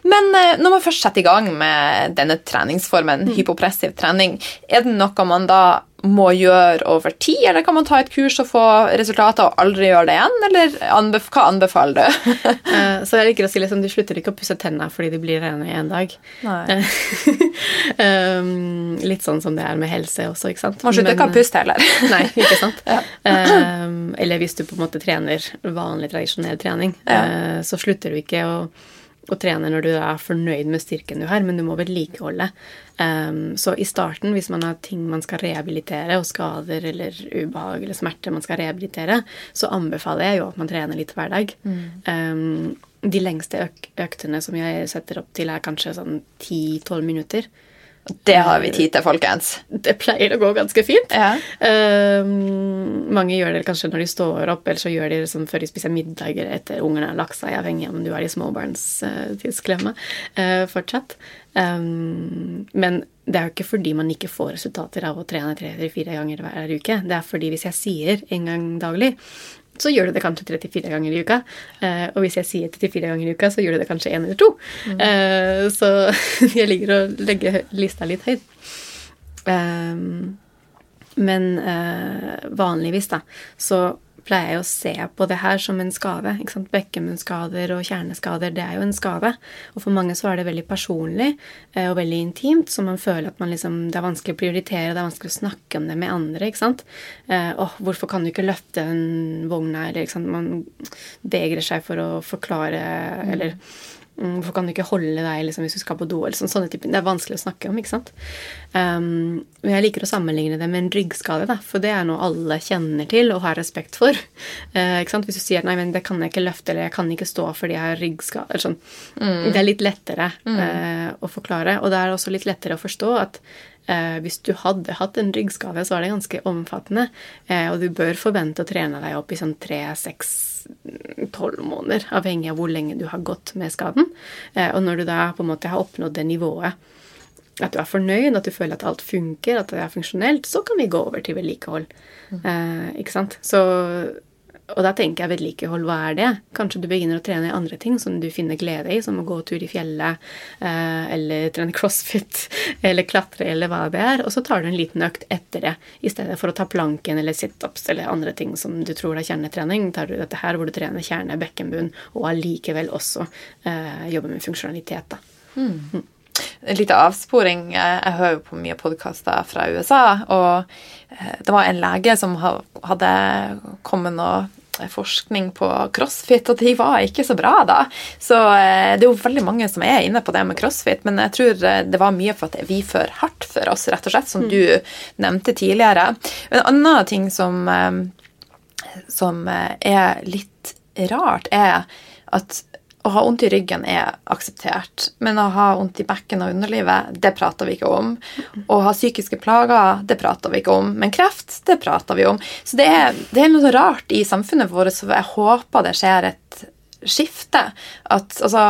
Men eh, når man først setter i gang med denne treningsformen, hypopressiv trening, er det noe man da må gjøre over tid, eller kan man ta et kurs og få resultater og aldri gjøre det igjen, eller anbef hva anbefaler du? uh, Så jeg liker å si liksom, de slutter ikke å pusse tennene fordi de blir rene i en dag. Nei. um, litt sånn som det er med helse også, ikke sant? Man slutter ikke å puste heller. Nei, ikke sant? Ja. um, eller hvis du på en måte trener vanlig, tradisjonell trening, Ja. uh, så slutter du ikke å, å trene når du er fornøyd med styrken du har, men du må vedlikeholde. Um, så i starten, hvis man har ting man skal rehabilitere, og skader eller ubehag eller smerte man skal rehabilitere, så anbefaler jeg jo at man trener litt hver dag. Um, de lengste øk øktene som jeg setter opp til, er kanskje sånn 10-12 minutter. Det har vi tid til, folkens. Det pleier å gå ganske fint. Ja. Um, mange gjør det kanskje når de står opp, eller så gjør de det sånn før de spiser middag eller etter ungene har lagt seg, avhengig av om du er i småbarnstidsklemme uh, fortsatt. Um, men det er jo ikke fordi man ikke får resultater av å trene tre-fire ganger hver uke. Det er fordi hvis jeg sier en gang daglig, så gjør du det kanskje 34 ganger i uka. Eh, og hvis jeg sier 34 ganger i uka, så gjør du det kanskje én eller to. Eh, så jeg ligger og legger lista litt høyt. Ehm, men eh, vanligvis, da, så pleier jeg å se på det her som en skade. ikke sant? Bekkemunnskader og kjerneskader, det er jo en skade. Og for mange så er det veldig personlig eh, og veldig intimt, så man føler at man liksom, det er vanskelig å prioritere, det er vanskelig å snakke om det med andre. ikke sant? Eh, åh, hvorfor kan du ikke løfte den vogna, eller ikke sant? Man vegrer seg for å forklare, eller mm, Hvorfor kan du ikke holde deg liksom, hvis du skal på do? eller sånn, sånne typer. Det er vanskelig å snakke om. ikke sant? Um, jeg liker å sammenligne det med en ryggskade, da, for det er noe alle kjenner til og har respekt for. Uh, ikke sant? Hvis du sier nei, men det kan jeg ikke løfte, eller jeg kan ikke stå fordi jeg har ryggskade eller sånn. Det er litt lettere eh, å forklare. Og det er også litt lettere å forstå at uh, hvis du hadde hatt en ryggskade, så er det ganske omfattende. Og du bør forvente å trene deg opp i sånn tre, seks, tolv måneder, avhengig av hvor lenge du har gått med skaden. Eh, og når du da på en måte har oppnådd det nivået at du er fornøyd, at du føler at alt funker, at det er funksjonelt, så kan vi gå over til vedlikehold. Mm. Eh, ikke sant? Så og da tenker jeg vedlikehold, hva er det? Kanskje du begynner å trene i andre ting som du finner glede i, som å gå tur i fjellet, eh, eller trene crossfit, eller klatre, eller hva det er. Og så tar du en liten økt etter det, i stedet for å ta planken eller situps eller andre ting som du tror er kjernetrening. Tar du dette her hvor du trener kjerne, bekkenbunn, og allikevel også eh, jobber med funksjonalitet, da. Mm. En liten avsporing. Jeg hører jo på mye podkaster fra USA, og eh, det var en lege som hadde kommet noe forskning på crossfit, og de var ikke så bra da. Så eh, det er jo veldig mange som er inne på det med crossfit, men jeg tror eh, det var mye for at vi fører hardt for oss, rett og slett, som mm. du nevnte tidligere. En annen ting som, som er litt rart, er at å ha vondt i ryggen er akseptert, men å ha vondt i bekken og underlivet, det prater vi ikke om. Å ha psykiske plager, det prater vi ikke om. Men kreft, det prater vi om. Så det er, det er noe rart i samfunnet vårt, så jeg håper det skjer et skifte. At altså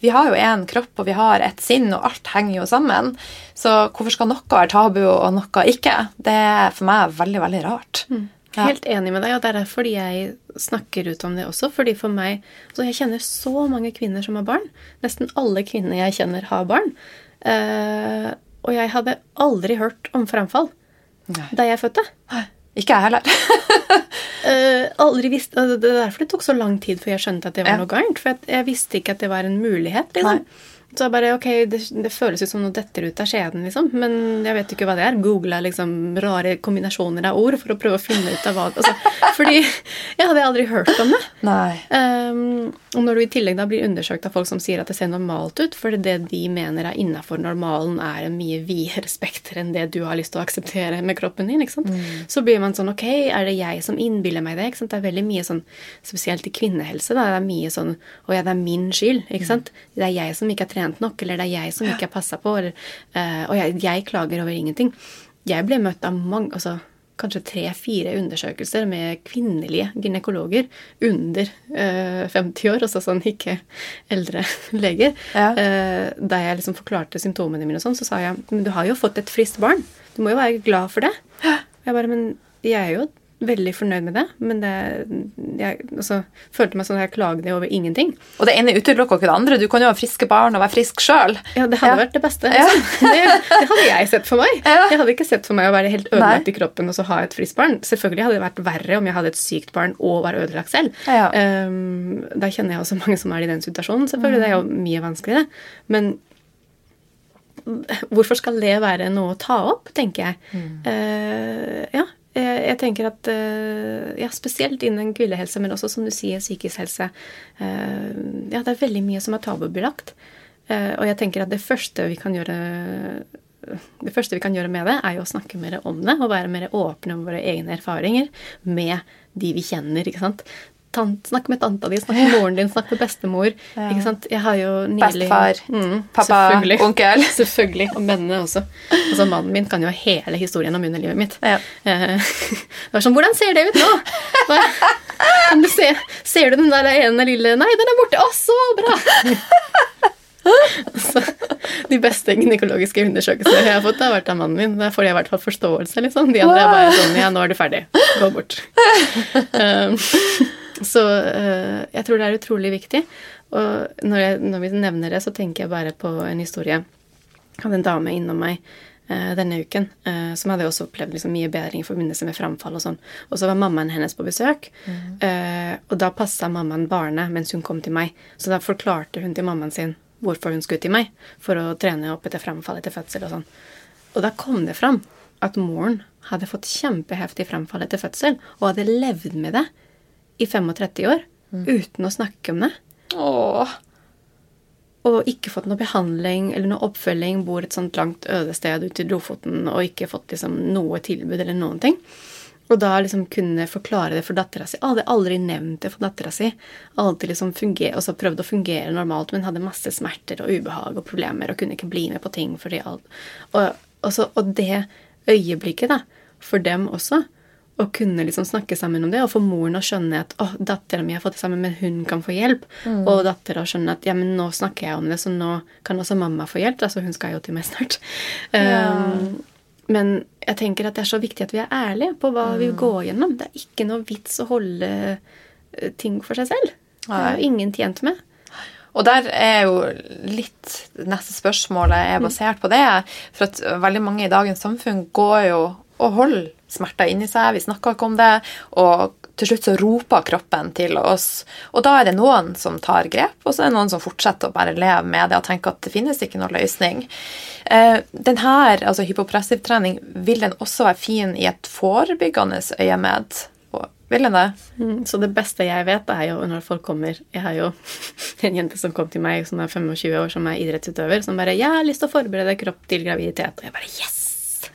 vi har jo én kropp, og vi har et sinn, og alt henger jo sammen. Så hvorfor skal noe være tabu og noe ikke? Det er for meg veldig, veldig rart. Mm. Ja. Helt enig med deg, og det er derfor jeg snakker ut om det også. fordi for meg, altså Jeg kjenner så mange kvinner som har barn. Nesten alle kvinner jeg kjenner, har barn. Uh, og jeg hadde aldri hørt om framfall Nei. da jeg fødte. Ikke jeg heller. uh, aldri visst, Det er derfor det tok så lang tid før jeg skjønte at det var noe gærent. For jeg, jeg, visste ikke at det var en mulighet. liksom. Nei. Så jeg bare, ok, det, det, føles ut som noe detter ut av skjeden, liksom. Men jeg vet ikke hva det er. Googla liksom rare kombinasjoner av ord for å prøve å finne ut av hva altså, Fordi jeg hadde aldri hørt om det. Nei. Um, og når du i tillegg da blir undersøkt av folk som sier at det ser normalt ut, for det de mener er innafor normalen, er en mye videre spekter enn det du har lyst til å akseptere med kroppen din, ikke sant? Mm. så blir man sånn Ok, er det jeg som innbiller meg det? ikke sant? Det er veldig mye sånn, spesielt i kvinnehelse, da, det er mye sånn Å ja, det er min skyld. ikke sant? Det er jeg som ikke har trent nok, eller det er jeg som ikke har passa på. Eller, uh, og jeg, jeg, klager over ingenting. Jeg ble møtt av mange, altså, kanskje tre-fire undersøkelser med kvinnelige gynekologer under uh, eh, 50 år, altså sånn ikke eldre leger. Ja. Uh, da jeg liksom forklarte symptomene mine, og sånn, så sa jeg men du har jo fått et friskt barn. Du må jo være glad for det. Jeg bare, men jeg er jo veldig fornøyd med det, men det, jeg altså, følte meg sånn at jeg klagde over ingenting. Og det ene utelukker ikke det andre. Du kan jo ha friske barn og være frisk sjøl. Ja, det hadde ja. vært det beste. Ja. det, det, hadde jeg sett for meg. Ja. Jeg hadde ikke sett for meg å være helt ødelagt i kroppen og så ha et friskt barn. Selvfølgelig hadde det vært verre om jeg hadde et sykt barn og var ødelagt selv. Um, da kjenner jeg også mange som er i den situasjonen. Selvfølgelig, Det er jo mye vanskeligere. Men hvorfor skal det være noe å ta opp, tenker jeg. Mm. Uh, ja, jeg tenker at eh, ja, Spesielt innen kvinnehelse, men også som du sier, psykisk helse. Eh, ja, det er veldig mye som er tabubelagt. Og jeg tenker at det første vi kan gjøre det første vi kan gjøre med det, er jo å snakke mer om det og være mer åpne om våre egne erfaringer med de vi kjenner. ikke sant? Tant, snakk med tanta di, snakk med moren din, snakk med bestemor. Ja. ikke sant? Jeg har jo nylig Bestefar, mm, pappa, onkel. Selvfølgelig. Og mennene også. Altså, mannen min kan jo hele historien om underlivet mitt. Ja. Eh, det var sånn Hvordan ser det ut nå? Kan du se, ser du den der ene lille Nei, den er borte! Å, så bra! Altså, de beste gynekologiske undersøkelsene jeg har fått, har vært av mannen min. Der får jeg i hvert fall forståelse. Liksom. De andre er bare sånn Ja, nå er du ferdig. Gå bort. Um, så uh, jeg tror det er utrolig viktig. Og når, jeg, når, vi nevner det, så tenker jeg bare på en historie. Jeg hadde en dame innom meg uh, denne uken uh, som hadde også opplevd liksom, mye bedring i forbindelse med framfall og sånn. Og så var mammaen hennes på besøk, mm. og da passa mammaen barnet mens hun kom til meg. Så da forklarte hun til mammaen sin hvorfor hun skulle til meg, for å trene opp etter framfall etter fødsel og sånn. Og da kom det fram at moren hadde fått kjempeheftig framfall etter fødsel og hadde levd med det i 35 år mm. uten å snakke om det. Åh. Og ikke fått noe behandling eller noe oppfølging, bor et sånt langt øde sted ute i Lofoten og ikke fått liksom noe tilbud eller noen ting. Og da liksom kunne forklare det for dattera si. Hadde aldri nevnt det for dattera si. Alltid liksom og så prøvde å fungere normalt, men hadde masse smerter og ubehag og problemer og kunne ikke bli med på ting fordi alt Og Og, så, og det øyeblikket, da, for dem også, å kunne liksom snakke sammen om det, og få moren å skjønne at å, dattera mi har fått det sammen, men hun kan få hjelp. Mm. Og dattera å skjønne at ja, men nå snakker jeg om det, så nå kan også mamma få hjelp. Altså hun skal jo til meg snart. Ja. Um, men jeg tenker at det er så viktig at vi er ærlige på hva mm. vi går gjennom. Det er ikke noe vits å holde eh, ting for seg selv. Det er jo ingen tjent med. Og der er jo litt Neste spørsmålet er mm. basert på det. For at veldig mange i dagens samfunn går jo og holder smerter inni seg. Vi snakker ikke om det. Og til slutt så roper kroppen til oss. Og da er det noen som tar grep, og så er det noen som fortsetter å bare leve med det og tenke at det finnes ikke noen løsning. Denne den her, altså hypopressivtrening, vil den også være fin i et forebyggende øyemed? Vil den det? Mm, så det beste jeg vet, er jo når folk kommer Jeg har jo en jente som kom til meg som er 25 år, som er idrettsutøver, som bare 'Jeg har lyst til å forberede kropp til graviditet.' Og jeg bare 'Yes!'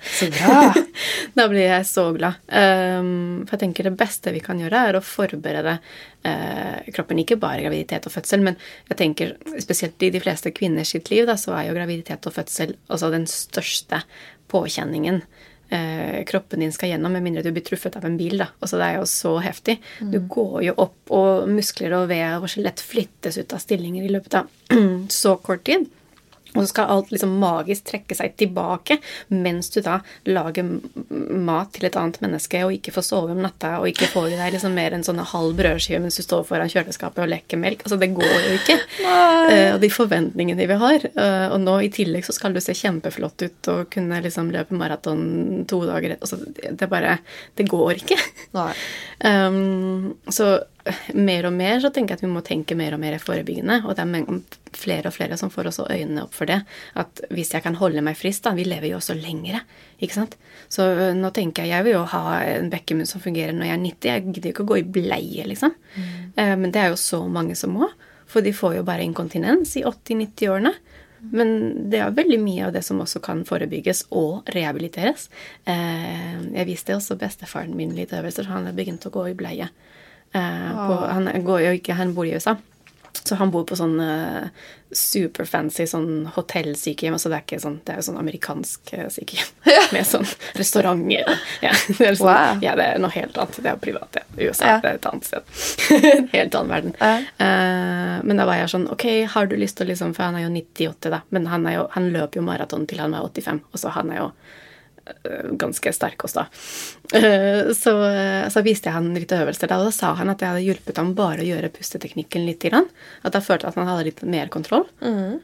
Så bra! da blir jeg så glad. Um, for jeg tenker det beste vi kan gjøre, er å forberede uh, kroppen. Ikke bare graviditet og fødsel, men jeg tenker spesielt i de fleste kvinners sitt liv, da, så er jo graviditet og fødsel altså den største påkjenningen Uh, kroppen din skal gjennom, med mindre du blir truffet av en bil. da. Altså Det er jo så heftig. Mm. Du går jo opp, og muskler og vev og skjelett flyttes ut av stillinger i løpet av så kort tid. Og så skal alt liksom magisk trekke seg tilbake mens du da lager mat til et annet menneske og ikke får sove om natta og ikke får i deg liksom mer enn sånne halv brødskive mens du står foran kjøleskapet og leker melk. Altså, det går jo ikke. Uh, og de forventningene vi har. Uh, og nå i tillegg så skal du se kjempeflott ut og kunne liksom løpe maraton to dager altså, Det bare Det går ikke. Um, så mer og mer så tenker jeg at vi må tenke mer og mer forebyggende. Og det er flere og flere som får også øynene opp for det. At hvis jeg kan holde meg frisk, da Vi lever jo også lengre. ikke sant? Så øh, nå tenker jeg jeg vil jo ha en bekkemunn som fungerer når jeg er 90. Jeg gidder jo ikke å gå i bleie, liksom. Mm. Uh, men det er jo så mange som må. For de får jo bare inkontinens i 80-90-årene. Men det er veldig mye av det som også kan forebygges og rehabiliteres. Uh, jeg viste også bestefaren min litt øvelser, så han har begynt å gå i bleie. Eh, på, han går jo ikke, han bor i USA. Så han bor på sånn uh, superfancy sånn hotellsykehjem. Altså det er ikke sånn, det er jo sånn amerikansk uh, sykehjem med sånn restauranter. Ja, det er sånn, wow. ja, det er noe helt annet. Det er privat, ja. USA ja. det er et annet sted. helt annen verden. Ja. Uh, men da var jeg sånn Ok, har du lyst til å liksom For han er jo 98, da. Men han, jo, han løper jo maraton til han er 85. Og så han er jo ganske sterk også da. Eh, så, eh, så, viste jeg han litt øvelser da, og da sa han at jeg hadde hjulpet ham bare å gjøre pusteteknikken litt. At jeg følte at han hadde litt mer kontroll. Mm.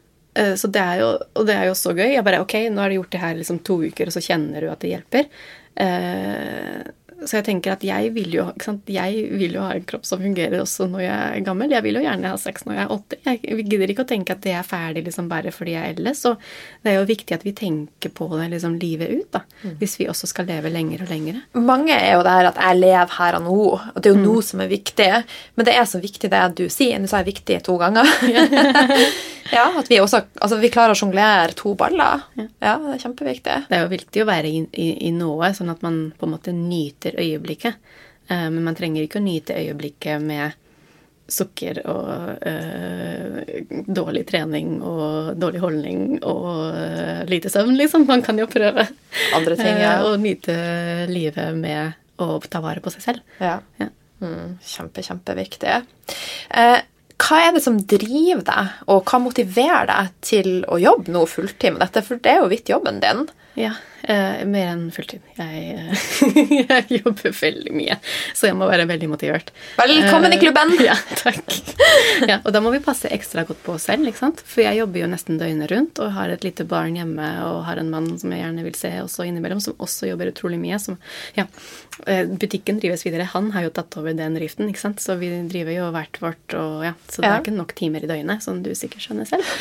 Så det er jo, og det er jo så gøy. Jeg bare Ok, nå har du gjort det her liksom to uker, og så kjenner du at det hjelper. Så jeg tenker at jeg vil, jo, jeg vil jo ha en kropp som fungerer også når jeg er gammel. Jeg vil jo gjerne ha sex når jeg er 80. Jeg gidder ikke å tenke at det er ferdig liksom bare fordi jeg er eldre. Så det er jo viktig at vi tenker på det liksom livet ut, da. Mm. Hvis vi også skal leve lenger og lenger. Mange er jo der at jeg lever her og nå, og det er jo mm. nå som er viktig. Men det er så viktig det du sier. Nå sa jeg viktig to ganger. ja, at vi også altså vi klarer å sjonglere to baller. Ja. ja. det er kjempeviktig. Det er jo viktig å være i, i, i noe, sånn at man på en måte nyter nyter øyeblikket. Eh, men man trenger ikke å nyte øyeblikket med sukker og øh, dårlig trening og dårlig holdning og øh, lite søvn, liksom. Man kan jo prøve Andre ting, ja. å nyte livet med å ta vare på seg selv. Ja. ja. Mm, kjempe, kjempeviktig. Eh, hva er det som driver deg, og hva motiverer deg til å jobbe nå fulltid med dette? For det er jo vidt jobben din. Ja, eh, mer enn fulltid. Jeg, eh, jeg, jobber veldig mye, så jeg må være veldig motivert. Velkommen i eh, klubben! Ja, takk. Ja, og da må vi passe ekstra godt på oss selv, ikke sant? for jeg jobber jo nesten døgnet rundt og har et lite barn hjemme og har en mann som jeg gjerne vil se også innimellom, som også jobber utrolig mye. Som, ja, butikken drives videre. Han har jo tatt over den driften, ikke sant? så vi driver jo hvert vårt, og ja, så det er ikke nok timer i døgnet, som du sikkert skjønner selv.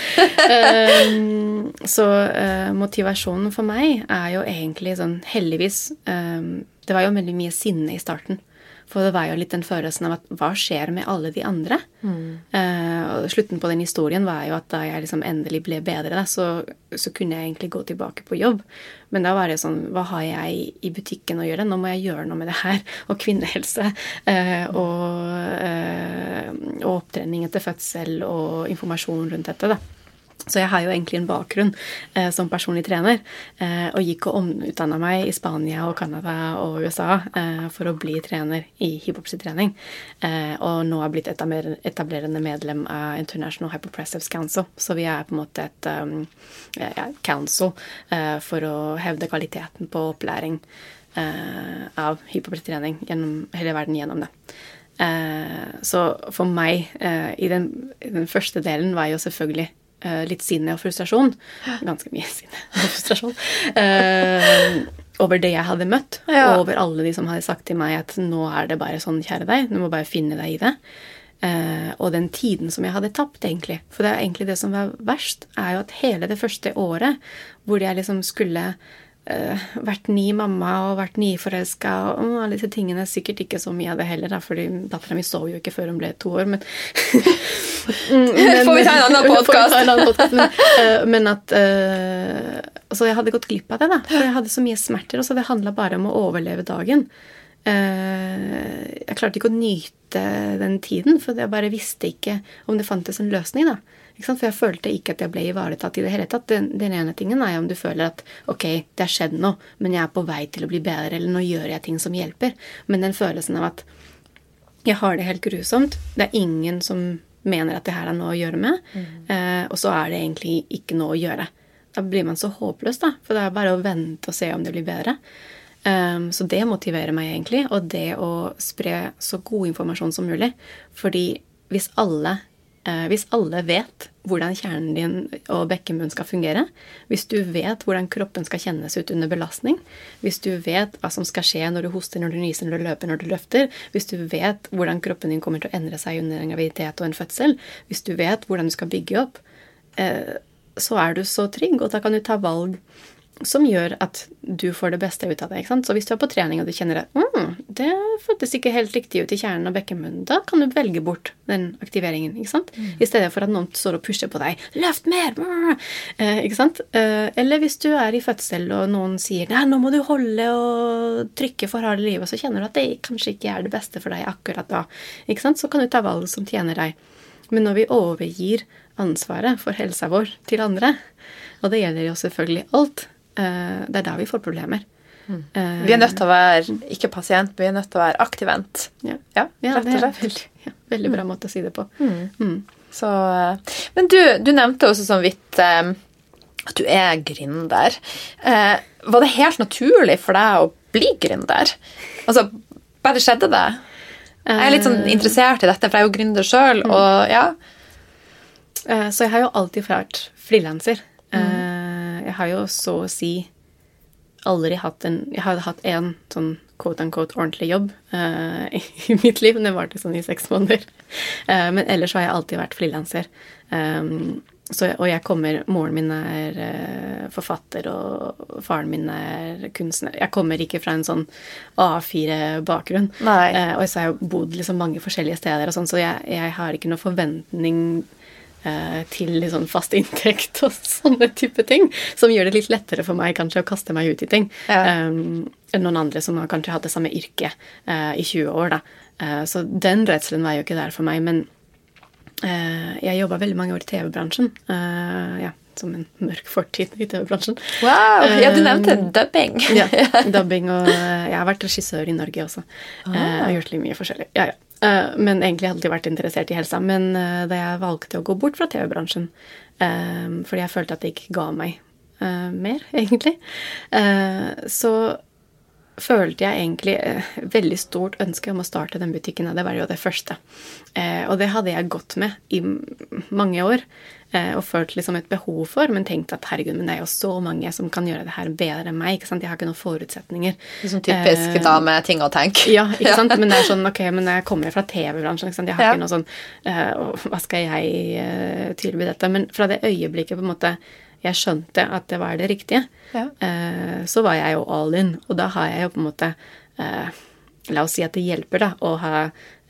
um, så uh, motivasjonen for meg meg, er jo egentlig sånn heldigvis um, Det var jo veldig mye sinne i starten. For det var jo litt den følelsen av at hva skjer med alle de andre? Mm. Uh, og slutten på den historien var jo at da jeg liksom endelig ble bedre, da, så, så, kunne jeg egentlig gå tilbake på jobb. Men da var det sånn Hva har jeg i butikken å gjøre? Nå må jeg gjøre noe med det her. Og kvinnehelse. Uh, og, uh, og opptrening etter fødsel og informasjon rundt dette, da. Så jeg har jo egentlig en bakgrunn eh, som personlig trener, eh, og gikk og omutdanna meg i Spania og Canada og USA eh, for å bli trener i hiphopsy-trening. Eh, og nå har blitt etablerende medlem av International Hypopressives Council. Så vi er på en måte et um, council eh, for å hevde kvaliteten på opplæring av hiphopsy-trening gjennom hele verden gjennom det. så for meg, i den, den første delen, var jo selvfølgelig litt sinne og frustrasjon. Ganske mye sinne og frustrasjon. Uh, over det jeg hadde møtt, ja. og over alle de som hadde sagt til meg at nå er det bare sånn, kjære deg, du må bare finne deg i det. Uh, og den tiden som jeg hadde tapt, egentlig. For det er egentlig det som var verst, er jo at hele det første året hvor jeg liksom skulle uh, vært ny mamma og vært nyforelska og uh, alle disse tingene. Sikkert ikke så mye av det heller, da, fordi dattera mi sov jo ikke før hun ble to år, men, men Får vi ta en annen podkast? Men, uh, men, at uh, Så jeg hadde gått glipp av det, da. For jeg hadde så mye smerter, og så det handla bare om å overleve dagen. Jeg klarte ikke å nyte den tiden, for jeg bare visste ikke om det fantes en løsning. da. For jeg følte ikke at jeg ble ivaretatt i det hele tatt. Den, den, ene tingen er om du føler at ok, det har skjedd noe, men jeg er på vei til å bli bedre, eller nå gjør jeg ting som hjelper. Men den følelsen av at jeg har det helt grusomt, det er ingen som mener at det her er noe å gjøre med, mm. eh, og så er det egentlig ikke noe å gjøre. Da blir man så håpløs, da. For det er bare å vente og se om det blir bedre. Um, så det motiverer meg egentlig, og det å spre så god informasjon som mulig. Fordi hvis alle hvis alle vet hvordan kjernen din og bekkenbunnen skal fungere, hvis du vet hvordan kroppen skal kjennes ut under belastning, hvis du vet hva som skal skje når du hoster, når du nyser, når du løper, når du løfter, hvis du vet hvordan kroppen din kommer til å endre seg under en graviditet og en fødsel, hvis du vet hvordan du skal bygge opp, eh, så er du så trygg, og da kan du ta valg som gjør at du får det beste ut av det. Så hvis du er på trening og du kjenner at mm, det føltes ikke helt riktig ut i kjernen og bekkenmunnen, da kan du velge bort den aktiveringen. ikke sant? Mm. I stedet for at noen står og pusher på deg. 'Løft mer!' Eh, ikke sant? Eh, eller hvis du er i fødsel og noen sier 'Nei, nå må du holde og trykke for harde livet', så kjenner du at det kanskje ikke er det beste for deg akkurat da. ikke sant? Så kan du ta valg som tjener deg. Men når vi overgir ansvaret for helsa vår til andre, og det gjelder jo selvfølgelig alt, det er der vi får problemer. Mm. Uh, vi er nødt til å være ikke pasient, vi er nødt til å være aktivent. Ja, ja, ja rett og slett. Veldig, ja, veldig, bra måte å si det på. Mm. Mm. Så, eh, men du, du, nevnte også sånn vidt um, at du er gründer. Uh, var det helt naturlig for deg å bli gründer? Altså, bare skjedde det? Jeg er litt sånn interessert i dette, for jeg er jo gründer sjøl, mm. og ja. Så jeg har jo alltid vært frilanser. Mm jeg har jo så å si aldri hatt en Jeg har hatt én sånn quote unquote ordentlig jobb uh, i mitt liv. Det varte sånn i seks måneder. Uh, men ellers har jeg alltid vært frilanser. Um, og jeg kommer Moren min er uh, forfatter, og faren min er kunstner. Jeg kommer ikke fra en sånn A4-bakgrunn. og så har jeg bodd liksom mange forskjellige steder, og sånn, så jeg, jeg har ikke noen forventning til liksom fast inntekt og sånne type ting. Som gjør det litt lettere for meg kanskje å kaste meg ut i ting. Ja. Um, enn noen andre som har kanskje hatt det samme yrket uh, i 20 år. da. Uh, så den redselen var jo ikke der for meg. Men uh, jeg jobba veldig mange år i TV-bransjen. ja, som en mørk fortid i TV-bransjen. Wow, Ja, du nevnte dubbing. ja, dubbing. Og jeg har vært regissør i Norge også. og Jeg har gjort litt mye forskjellig. Ja, ja. Uh, men egentlig hadde jeg vært interessert i helsa. Men uh, da jeg valgte å gå bort fra TV-bransjen uh, fordi jeg følte at det ikke ga meg mer, egentlig, så følte jeg egentlig veldig stort ønske om å starte den butikken. Og det var jo det første. og det hadde jeg gått med i mange år. Eh, og følt liksom et behov for, men tenkt at herregud, men det er jo så mange som kan gjøre det her bedre enn meg. ikke sant? Jeg har ikke noen forutsetninger. Sånn typisk eh, dame-ting å tenke. Ja, ikke sant? Men det er sånn, ok, men jeg kommer fra TV-bransjen. ikke sant? Jeg har ja. ikke noe sånn uh, Hva skal jeg uh, tilby dette? Men fra det øyeblikket på en måte jeg skjønte at det var det riktige, ja. uh, så var jeg jo all in. Og da har jeg jo på en måte La oss si at det hjelper da, å ha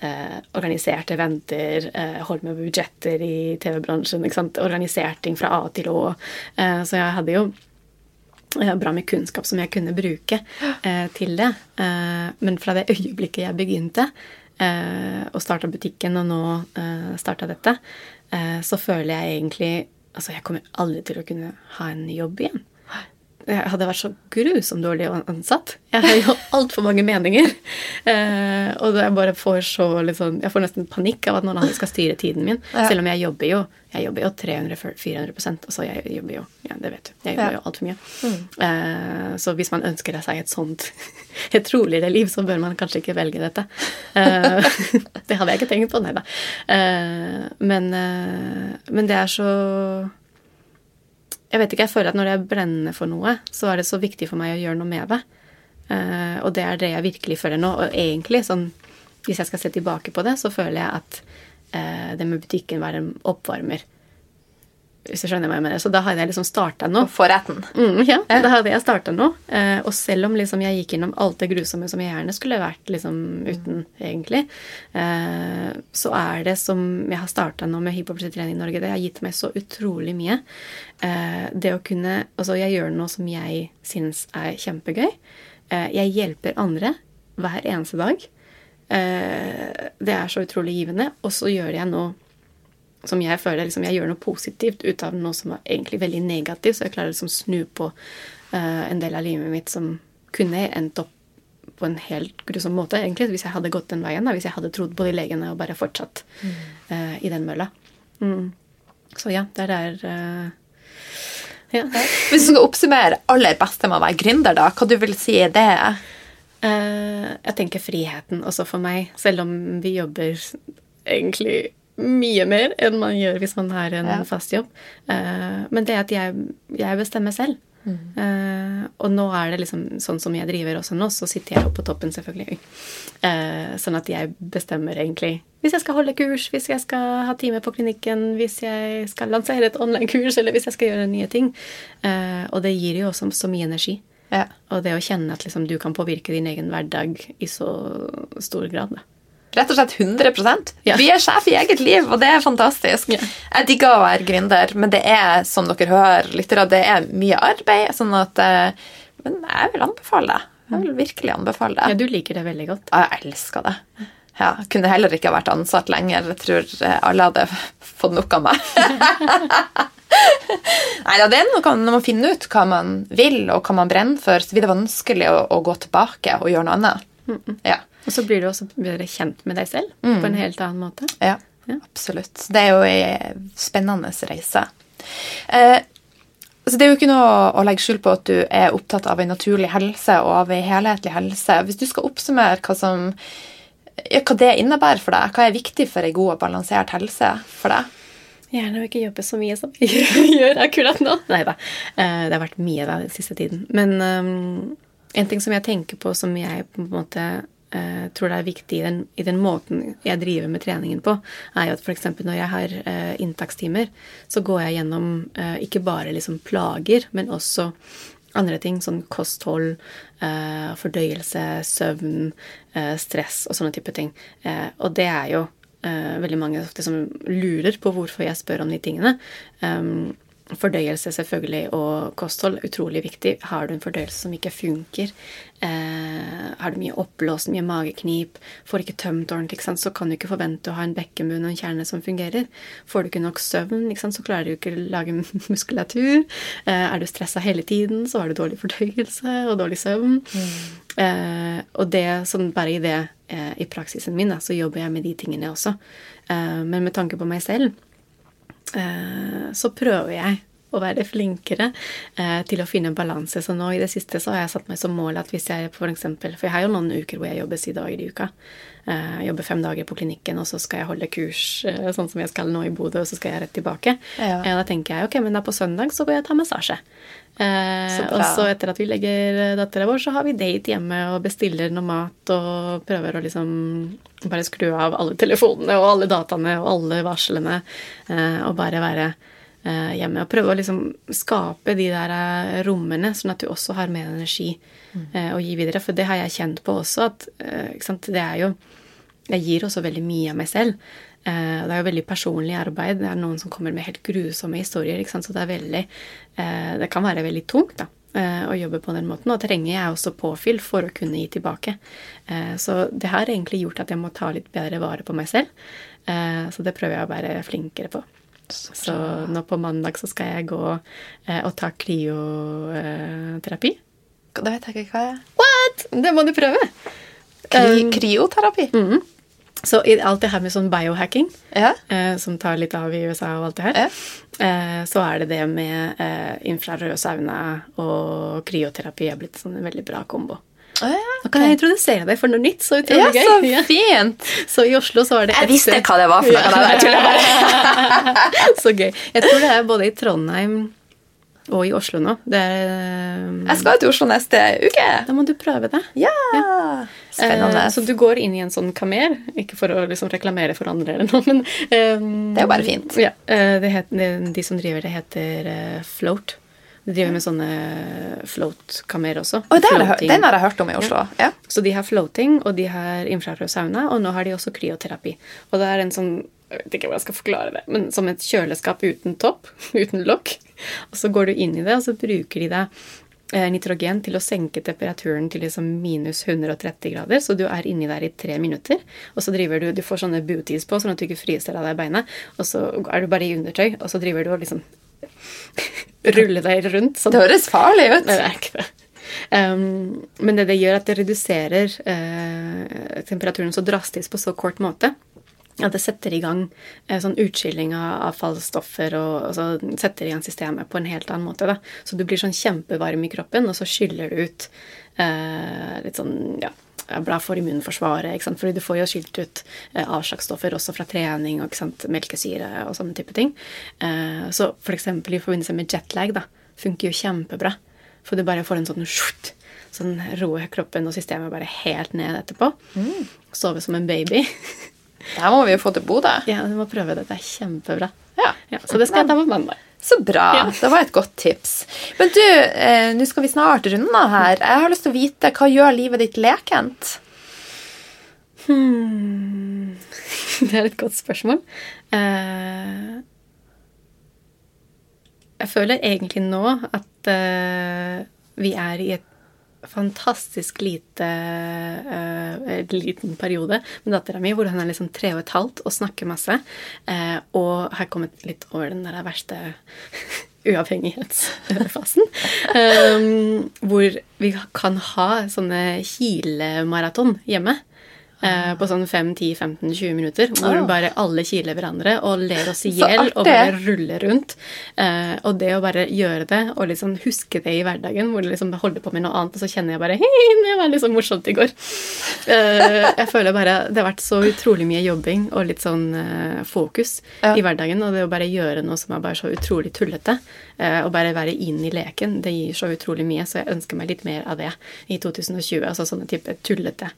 eh, organisert eventer, eh, holdt med budsjetter i TV-bransjen. Organisert ting fra A til Å. Eh, så jeg hadde jo eh, bra med kunnskap som jeg kunne bruke eh, til det. Eh, men fra det øyeblikket jeg begynte og starta butikken, og nå uh, starta dette, så føler jeg egentlig Altså, jeg kommer aldri til å kunne ha en jobb igjen. Jeg hadde vært så grusomt dårlig ansatt. Jeg har jo altfor mange meninger. Eh, og jeg bare får så liksom, Jeg får nesten panikk av at noen andre skal styre tiden min. Ja. Selv om jeg jobber jo jeg jobber jo 300-400% Altså jeg jobber jo Ja, det vet du. Jeg jobber Ja. jo altfor mye. Eh, så hvis man ønsker seg et sånt et roligere liv, så bør man kanskje ikke velge dette. Eh, det hadde jeg ikke tenkt på, nei da. Eh, men, eh, men det er så Jeg vet ikke, jeg føler at når jeg brenner for noe, så er det så viktig for meg å gjøre noe med det. Uh, og det er det jeg virkelig føler nå. Og egentlig, sånn, hvis jeg skal se tilbake på det, så føler jeg at uh, det med butikken var en oppvarmer. Hvis du skjønner hva jeg mener. Så da hadde jeg liksom starta nå. Forretten. Mm, ja, da hadde jeg starta nå. Eh, og selv om liksom jeg gikk gjennom alt det grusomme som jeg gjerne skulle vært liksom uten, egentlig, eh, så er det som jeg har starta nå med hypoprositrening i Norge, det har gitt meg så utrolig mye. Eh, det å kunne Altså, jeg gjør noe som jeg syns er kjempegøy. Eh, jeg hjelper andre hver eneste dag. Eh, det er så utrolig givende. Og så gjør jeg noe som jeg føler liksom, jeg gjør noe positivt ut av noe som er egentlig veldig negativt, så jeg klarer liksom snu på uh, en del av livet mitt som kunne endt opp på en helt grusom måte, egentlig, hvis jeg hadde gått den veien. Da, hvis jeg hadde trodd på de legene og bare fortsatt eh, i den mølla. Mm. Så ja, det er der uh, ja. Hvis du skal oppsummere aller beste med å være gründer, da, hva du vil si er det? Jeg tenker friheten også for meg, selv om vi jobber egentlig mye mer enn man gjør hvis man har en Ja. fast jobb. Uh, men det at jeg, jeg bestemmer selv. Eh, og nå er det liksom sånn som jeg driver også nå, så sitter jeg oppe på toppen, selvfølgelig. Uh, sånn at jeg bestemmer egentlig hvis jeg skal holde kurs, hvis jeg skal ha time på klinikken, hvis jeg skal lansere et online-kurs, eller hvis jeg skal gjøre nye ting. Uh, og det gir jo også så mye energi. Ja. Og det å kjenne at liksom, du kan påvirke din egen hverdag i så stor grad. Da. Rett og slett 100 Ja. Vi er sjef i eget liv, og det er fantastisk. Ja. Jeg digger å være gründer, men det er, som dere hører, lyttere, det er mye arbeid. sånn at, eh, Men jeg vil anbefale det. Jeg vil virkelig anbefale det. Ja, du liker det veldig godt. Ja, Jeg elsker det. Ja, kunne heller ikke ha vært ansatt lenger. Jeg tror eh, alle hadde fått nok av meg. Nei, det er noe når man finner ut hva man vil, og hva man brenner for, så blir det vanskelig å, å gå tilbake og gjøre noe annet. Ja. Og så blir du også bedre kjent med deg selv på en helt annen måte. Ja, Ja. absolutt. Det er jo ei spennende reise. Eh, så det er jo ikke noe å legge skjul på at du er opptatt av en naturlig helse og av en helhetlig helse. Hvis du skal oppsummere hva, som, ja, hva det innebærer for deg, hva er viktig for en god og balansert helse for deg? Gjerne å ikke jobbe så mye som jeg gjør akkurat nå. Nei da. Eh, Det har vært mye da den siste tiden. Men um, en ting som jeg tenker på som jeg på en måte eh, tror det er viktig i den, i den måten jeg driver med treningen på, er jo at f.eks. når jeg har uh, inntakstimer, så går jeg gjennom eh, ikke bare liksom plager, men også andre ting, sånn kosthold, eh, fordøyelse, søvn, eh, stress og sånne type ting. Eh, og det er jo eh, veldig mange som lurer på hvorfor jeg spør om de tingene. Um, fordøyelse selvfølgelig og kosthold utrolig viktig. Har du en fordøyelse som ikke funker, eh, har du mye oppblåst, mye mageknip, får ikke tømt ordentlig, sant, så kan du ikke forvente å ha en bekkenbunn og en kjerne som fungerer. Får du ikke nok søvn, ikke sant, så klarer du ikke å lage muskulatur. Eh, er du stressa hele tiden, så har du dårlig fordøyelse og dårlig søvn. Eh, og det, som bare i det, eh, i praksisen min, da, så jobber jeg med de tingene også. Eh, men med tanke på meg selv, så prøver jeg å være flinkere eh, til å finne balanse. Så nå i det siste så har jeg satt meg som mål at hvis jeg for eksempel For jeg har jo noen uker hvor jeg jobber syv dager i uka. Eh, jeg jobber fem dager på klinikken, og så skal jeg holde kurs eh, sånn som jeg skal nå i Bodø, og så skal jeg rett tilbake. Ja. Eh, da tenker jeg ok, men da på søndag så går jeg og tar massasje. Eh, Så og så etter at vi legger dattera vår, så har vi date hjemme og bestiller noe mat og prøver å liksom bare skru av alle telefonene og alle dataene og alle varslene eh, og bare være eh, hjemme. Og prøve å liksom skape de der eh, rommene, sånn at du også har mer energi eh, å gi videre. For det har jeg kjent på også, at eh, det er jo Jeg gir også veldig mye av meg selv. Eh, det er jo veldig personlig arbeid. Det er noen som kommer med helt grusomme historier. Så det er veldig eh, Det kan være veldig tungt, da. eh, Å jobbe på den måten. Og trenger jeg også påfyll for å kunne gi tilbake. Eh, Så det har egentlig gjort at jeg må ta litt bedre vare på meg selv. Eh, Så det prøver jeg å være flinkere på. Så nå på mandag så skal jeg gå eh, og ta kryoterapi. Det vet jeg ikke hva er. What?! Det må du prøve! Krioterapi? Um, mm -hmm. Så alt det her med sånn biohacking, Ja. eh, som tar litt av i USA og alt det her, Ja. eh, så er det det med eh, infrarød sauna og kryoterapi er blitt sånn en veldig bra kombo. Å, ja. Nå kan jeg introdusere deg for noe nytt. Så Ja, utrolig så gøy. Ja. fint! Så i Oslo så var det Jeg visste hva det var for noe. Tuller så gøy. Jeg tror det er både i Trondheim og i Oslo nå. Det er, Jeg skal til Oslo neste uke. Da må du prøve det. Ja! Spennende. Eh, så du går inn i en sånn kamer, ikke for å liksom reklamere for andre eller noe, men eh, Det er jo bare fint. Ja, eh, det het, det, de som driver det, heter eh, Float. De driver med sånne float-kamer også. Oh, har den har jeg hørt om i Oslo. Ja. Så de har floating, og de har infrarød sauna, og nå har de også kryoterapi. Og det er en sånn jeg vet ikke hvordan jeg skal forklare det, men som et kjøleskap uten topp, uten lokk. Og så går du inn i det, og så bruker de deg eh, nitrogen til å senke temperaturen til liksom minus 130 grader, så du er inni der i tre minutter. Og så driver du, du får sånne booties på, sånn at du ikke fryser av deg beinet. Og så er du bare i undertøy, og så driver du og liksom ruller deg rundt. Sånn. Det høres farlig ut. Nei, det er ikke det. Um, men det det gjør, at det reduserer uh, temperaturen så drastisk på så kort måte at det setter i gang eh, sånn utskilling av avfallsstoffer og, og så setter i gang systemet på en helt annen måte. Da. Så du blir sånn kjempevarm i kroppen, og så skyller du ut eh, litt sånn ja, er bra for immunforsvaret. Ikke sant? Fordi du får jo skilt ut eh, avslagsstoffer også fra trening og melkesyre og sånne type ting. Eh, så f.eks. For i forbindelse med jetlag da, funker jo kjempebra. For du bare får en sånn skjort, sånn roe kroppen og systemet bare helt ned etterpå. Sove som en baby. Det her må vi jo få til Bodø. ja, du må prøve det. Det er kjempebra. Ja. Ja, så det skal jeg ta på mandag. Så bra. Ja. Det var et godt tips. Men du, eh, nå skal vi snart runde av her. Jeg har lyst til å vite hva gjør livet ditt lekent? Hmm. Det er et godt spørsmål. Eh, jeg føler egentlig nå at eh, vi er i et fantastisk lite uh, liten periode med dattera mi hvor hun er liksom tre og et halvt og snakker masse. Uh, og har kommet litt over den der verste uavhengighetsfasen. Um, hvor vi kan ha sånne kilemaraton hjemme. Eh, på sånn 5-10-15-20 minutter, hvor oh. bare alle kiler hverandre og ler oss i hjel og bare ruller rundt. Eh, og det å bare gjøre det og liksom huske det i hverdagen, hvor du liksom holder på med noe annet, og så kjenner jeg bare Hei, det var sånn morsomt i går. Eh, jeg føler bare Det har vært så utrolig mye jobbing og litt sånn eh, fokus Ja. i hverdagen. Og det å bare gjøre noe som er bare så utrolig tullete, eh, og bare være inn i leken, det gir så utrolig mye. Så jeg ønsker meg litt mer av det i 2020. Altså sånne type tullete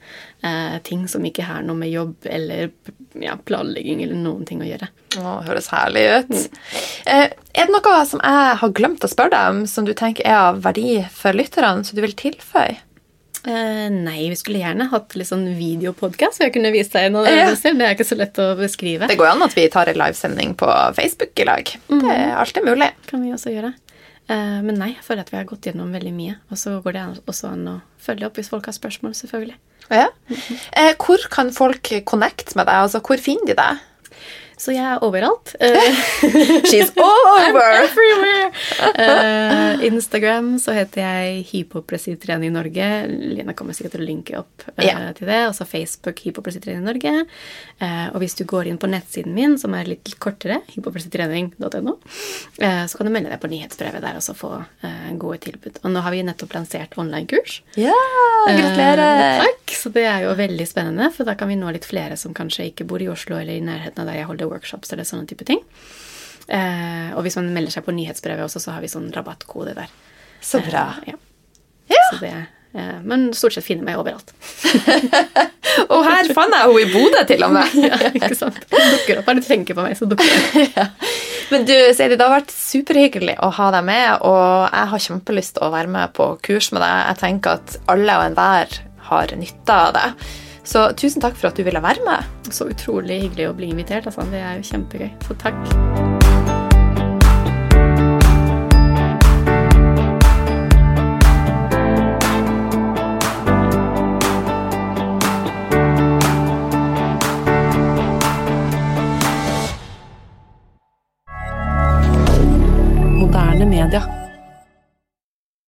eh, ting som ikke har noe med jobb eller ja, planlegging eller noen ting å gjøre. Å, høres herlig ut. Eh, er det noe som jeg har glemt å spørre deg om, som du tenker er av verdi for lytterne, som du vil tilføye? Eh, nei, vi skulle gjerne hatt litt sånn videopodkast, så jeg kunne vist deg noe. Ja. Det er ikke så lett å beskrive. Det går an at vi tar en livesending på Facebook i lag. Det er alltid mulig. kan vi også gjøre. Eh, men nei, jeg føler at vi har gått gjennom veldig mye. Og så går det også an å følge opp hvis folk har spørsmål, selvfølgelig. Ja. Eh, hvor kan folk connect med deg? Altså, hvor finner de deg? Så jeg er overalt. Eh, She's all over! everywhere! Eh, Instagram så heter jeg Hypopressiv trening Norge. Lina kommer sikkert til å linke opp uh, yeah. til det. Og så Facebook Hypopressiv trening Norge. Uh, og hvis du går inn på nettsiden min, som er litt kortere, hypopressivtrening.no, eh, så kan du melde deg på nyhetsbrevet der og så få eh, gode tilbud. Og nå har vi nettopp lansert online-kurs. Ja, yeah, gratulerer! takk! Så det er jo veldig spennende, for da kan vi nå litt flere som kanskje ikke bor i Oslo eller i nærheten av der jeg holder workshops eller sånne type ting. Eh, og hvis man melder seg på nyhetsbrevet også, så har vi sånn rabattkode der. Så bra. Eh, ja. Ja. Så det, eh, men stort sett finner meg overalt. Og her fant jeg henne i Bodø, til og med. ja, ikke sant? Dukker opp. Bare du tenker på meg, så dukker hun opp. ja. Men du, Seidi, det har vært superhyggelig å ha deg med, og jeg har kjempelyst til å være med på kurs med deg. Jeg tenker at alle og enhver har nytte av det. Så tusen takk for at du ville være med. Så utrolig hyggelig å bli invitert. Altså. Det er jo kjempegøy. Så takk. media.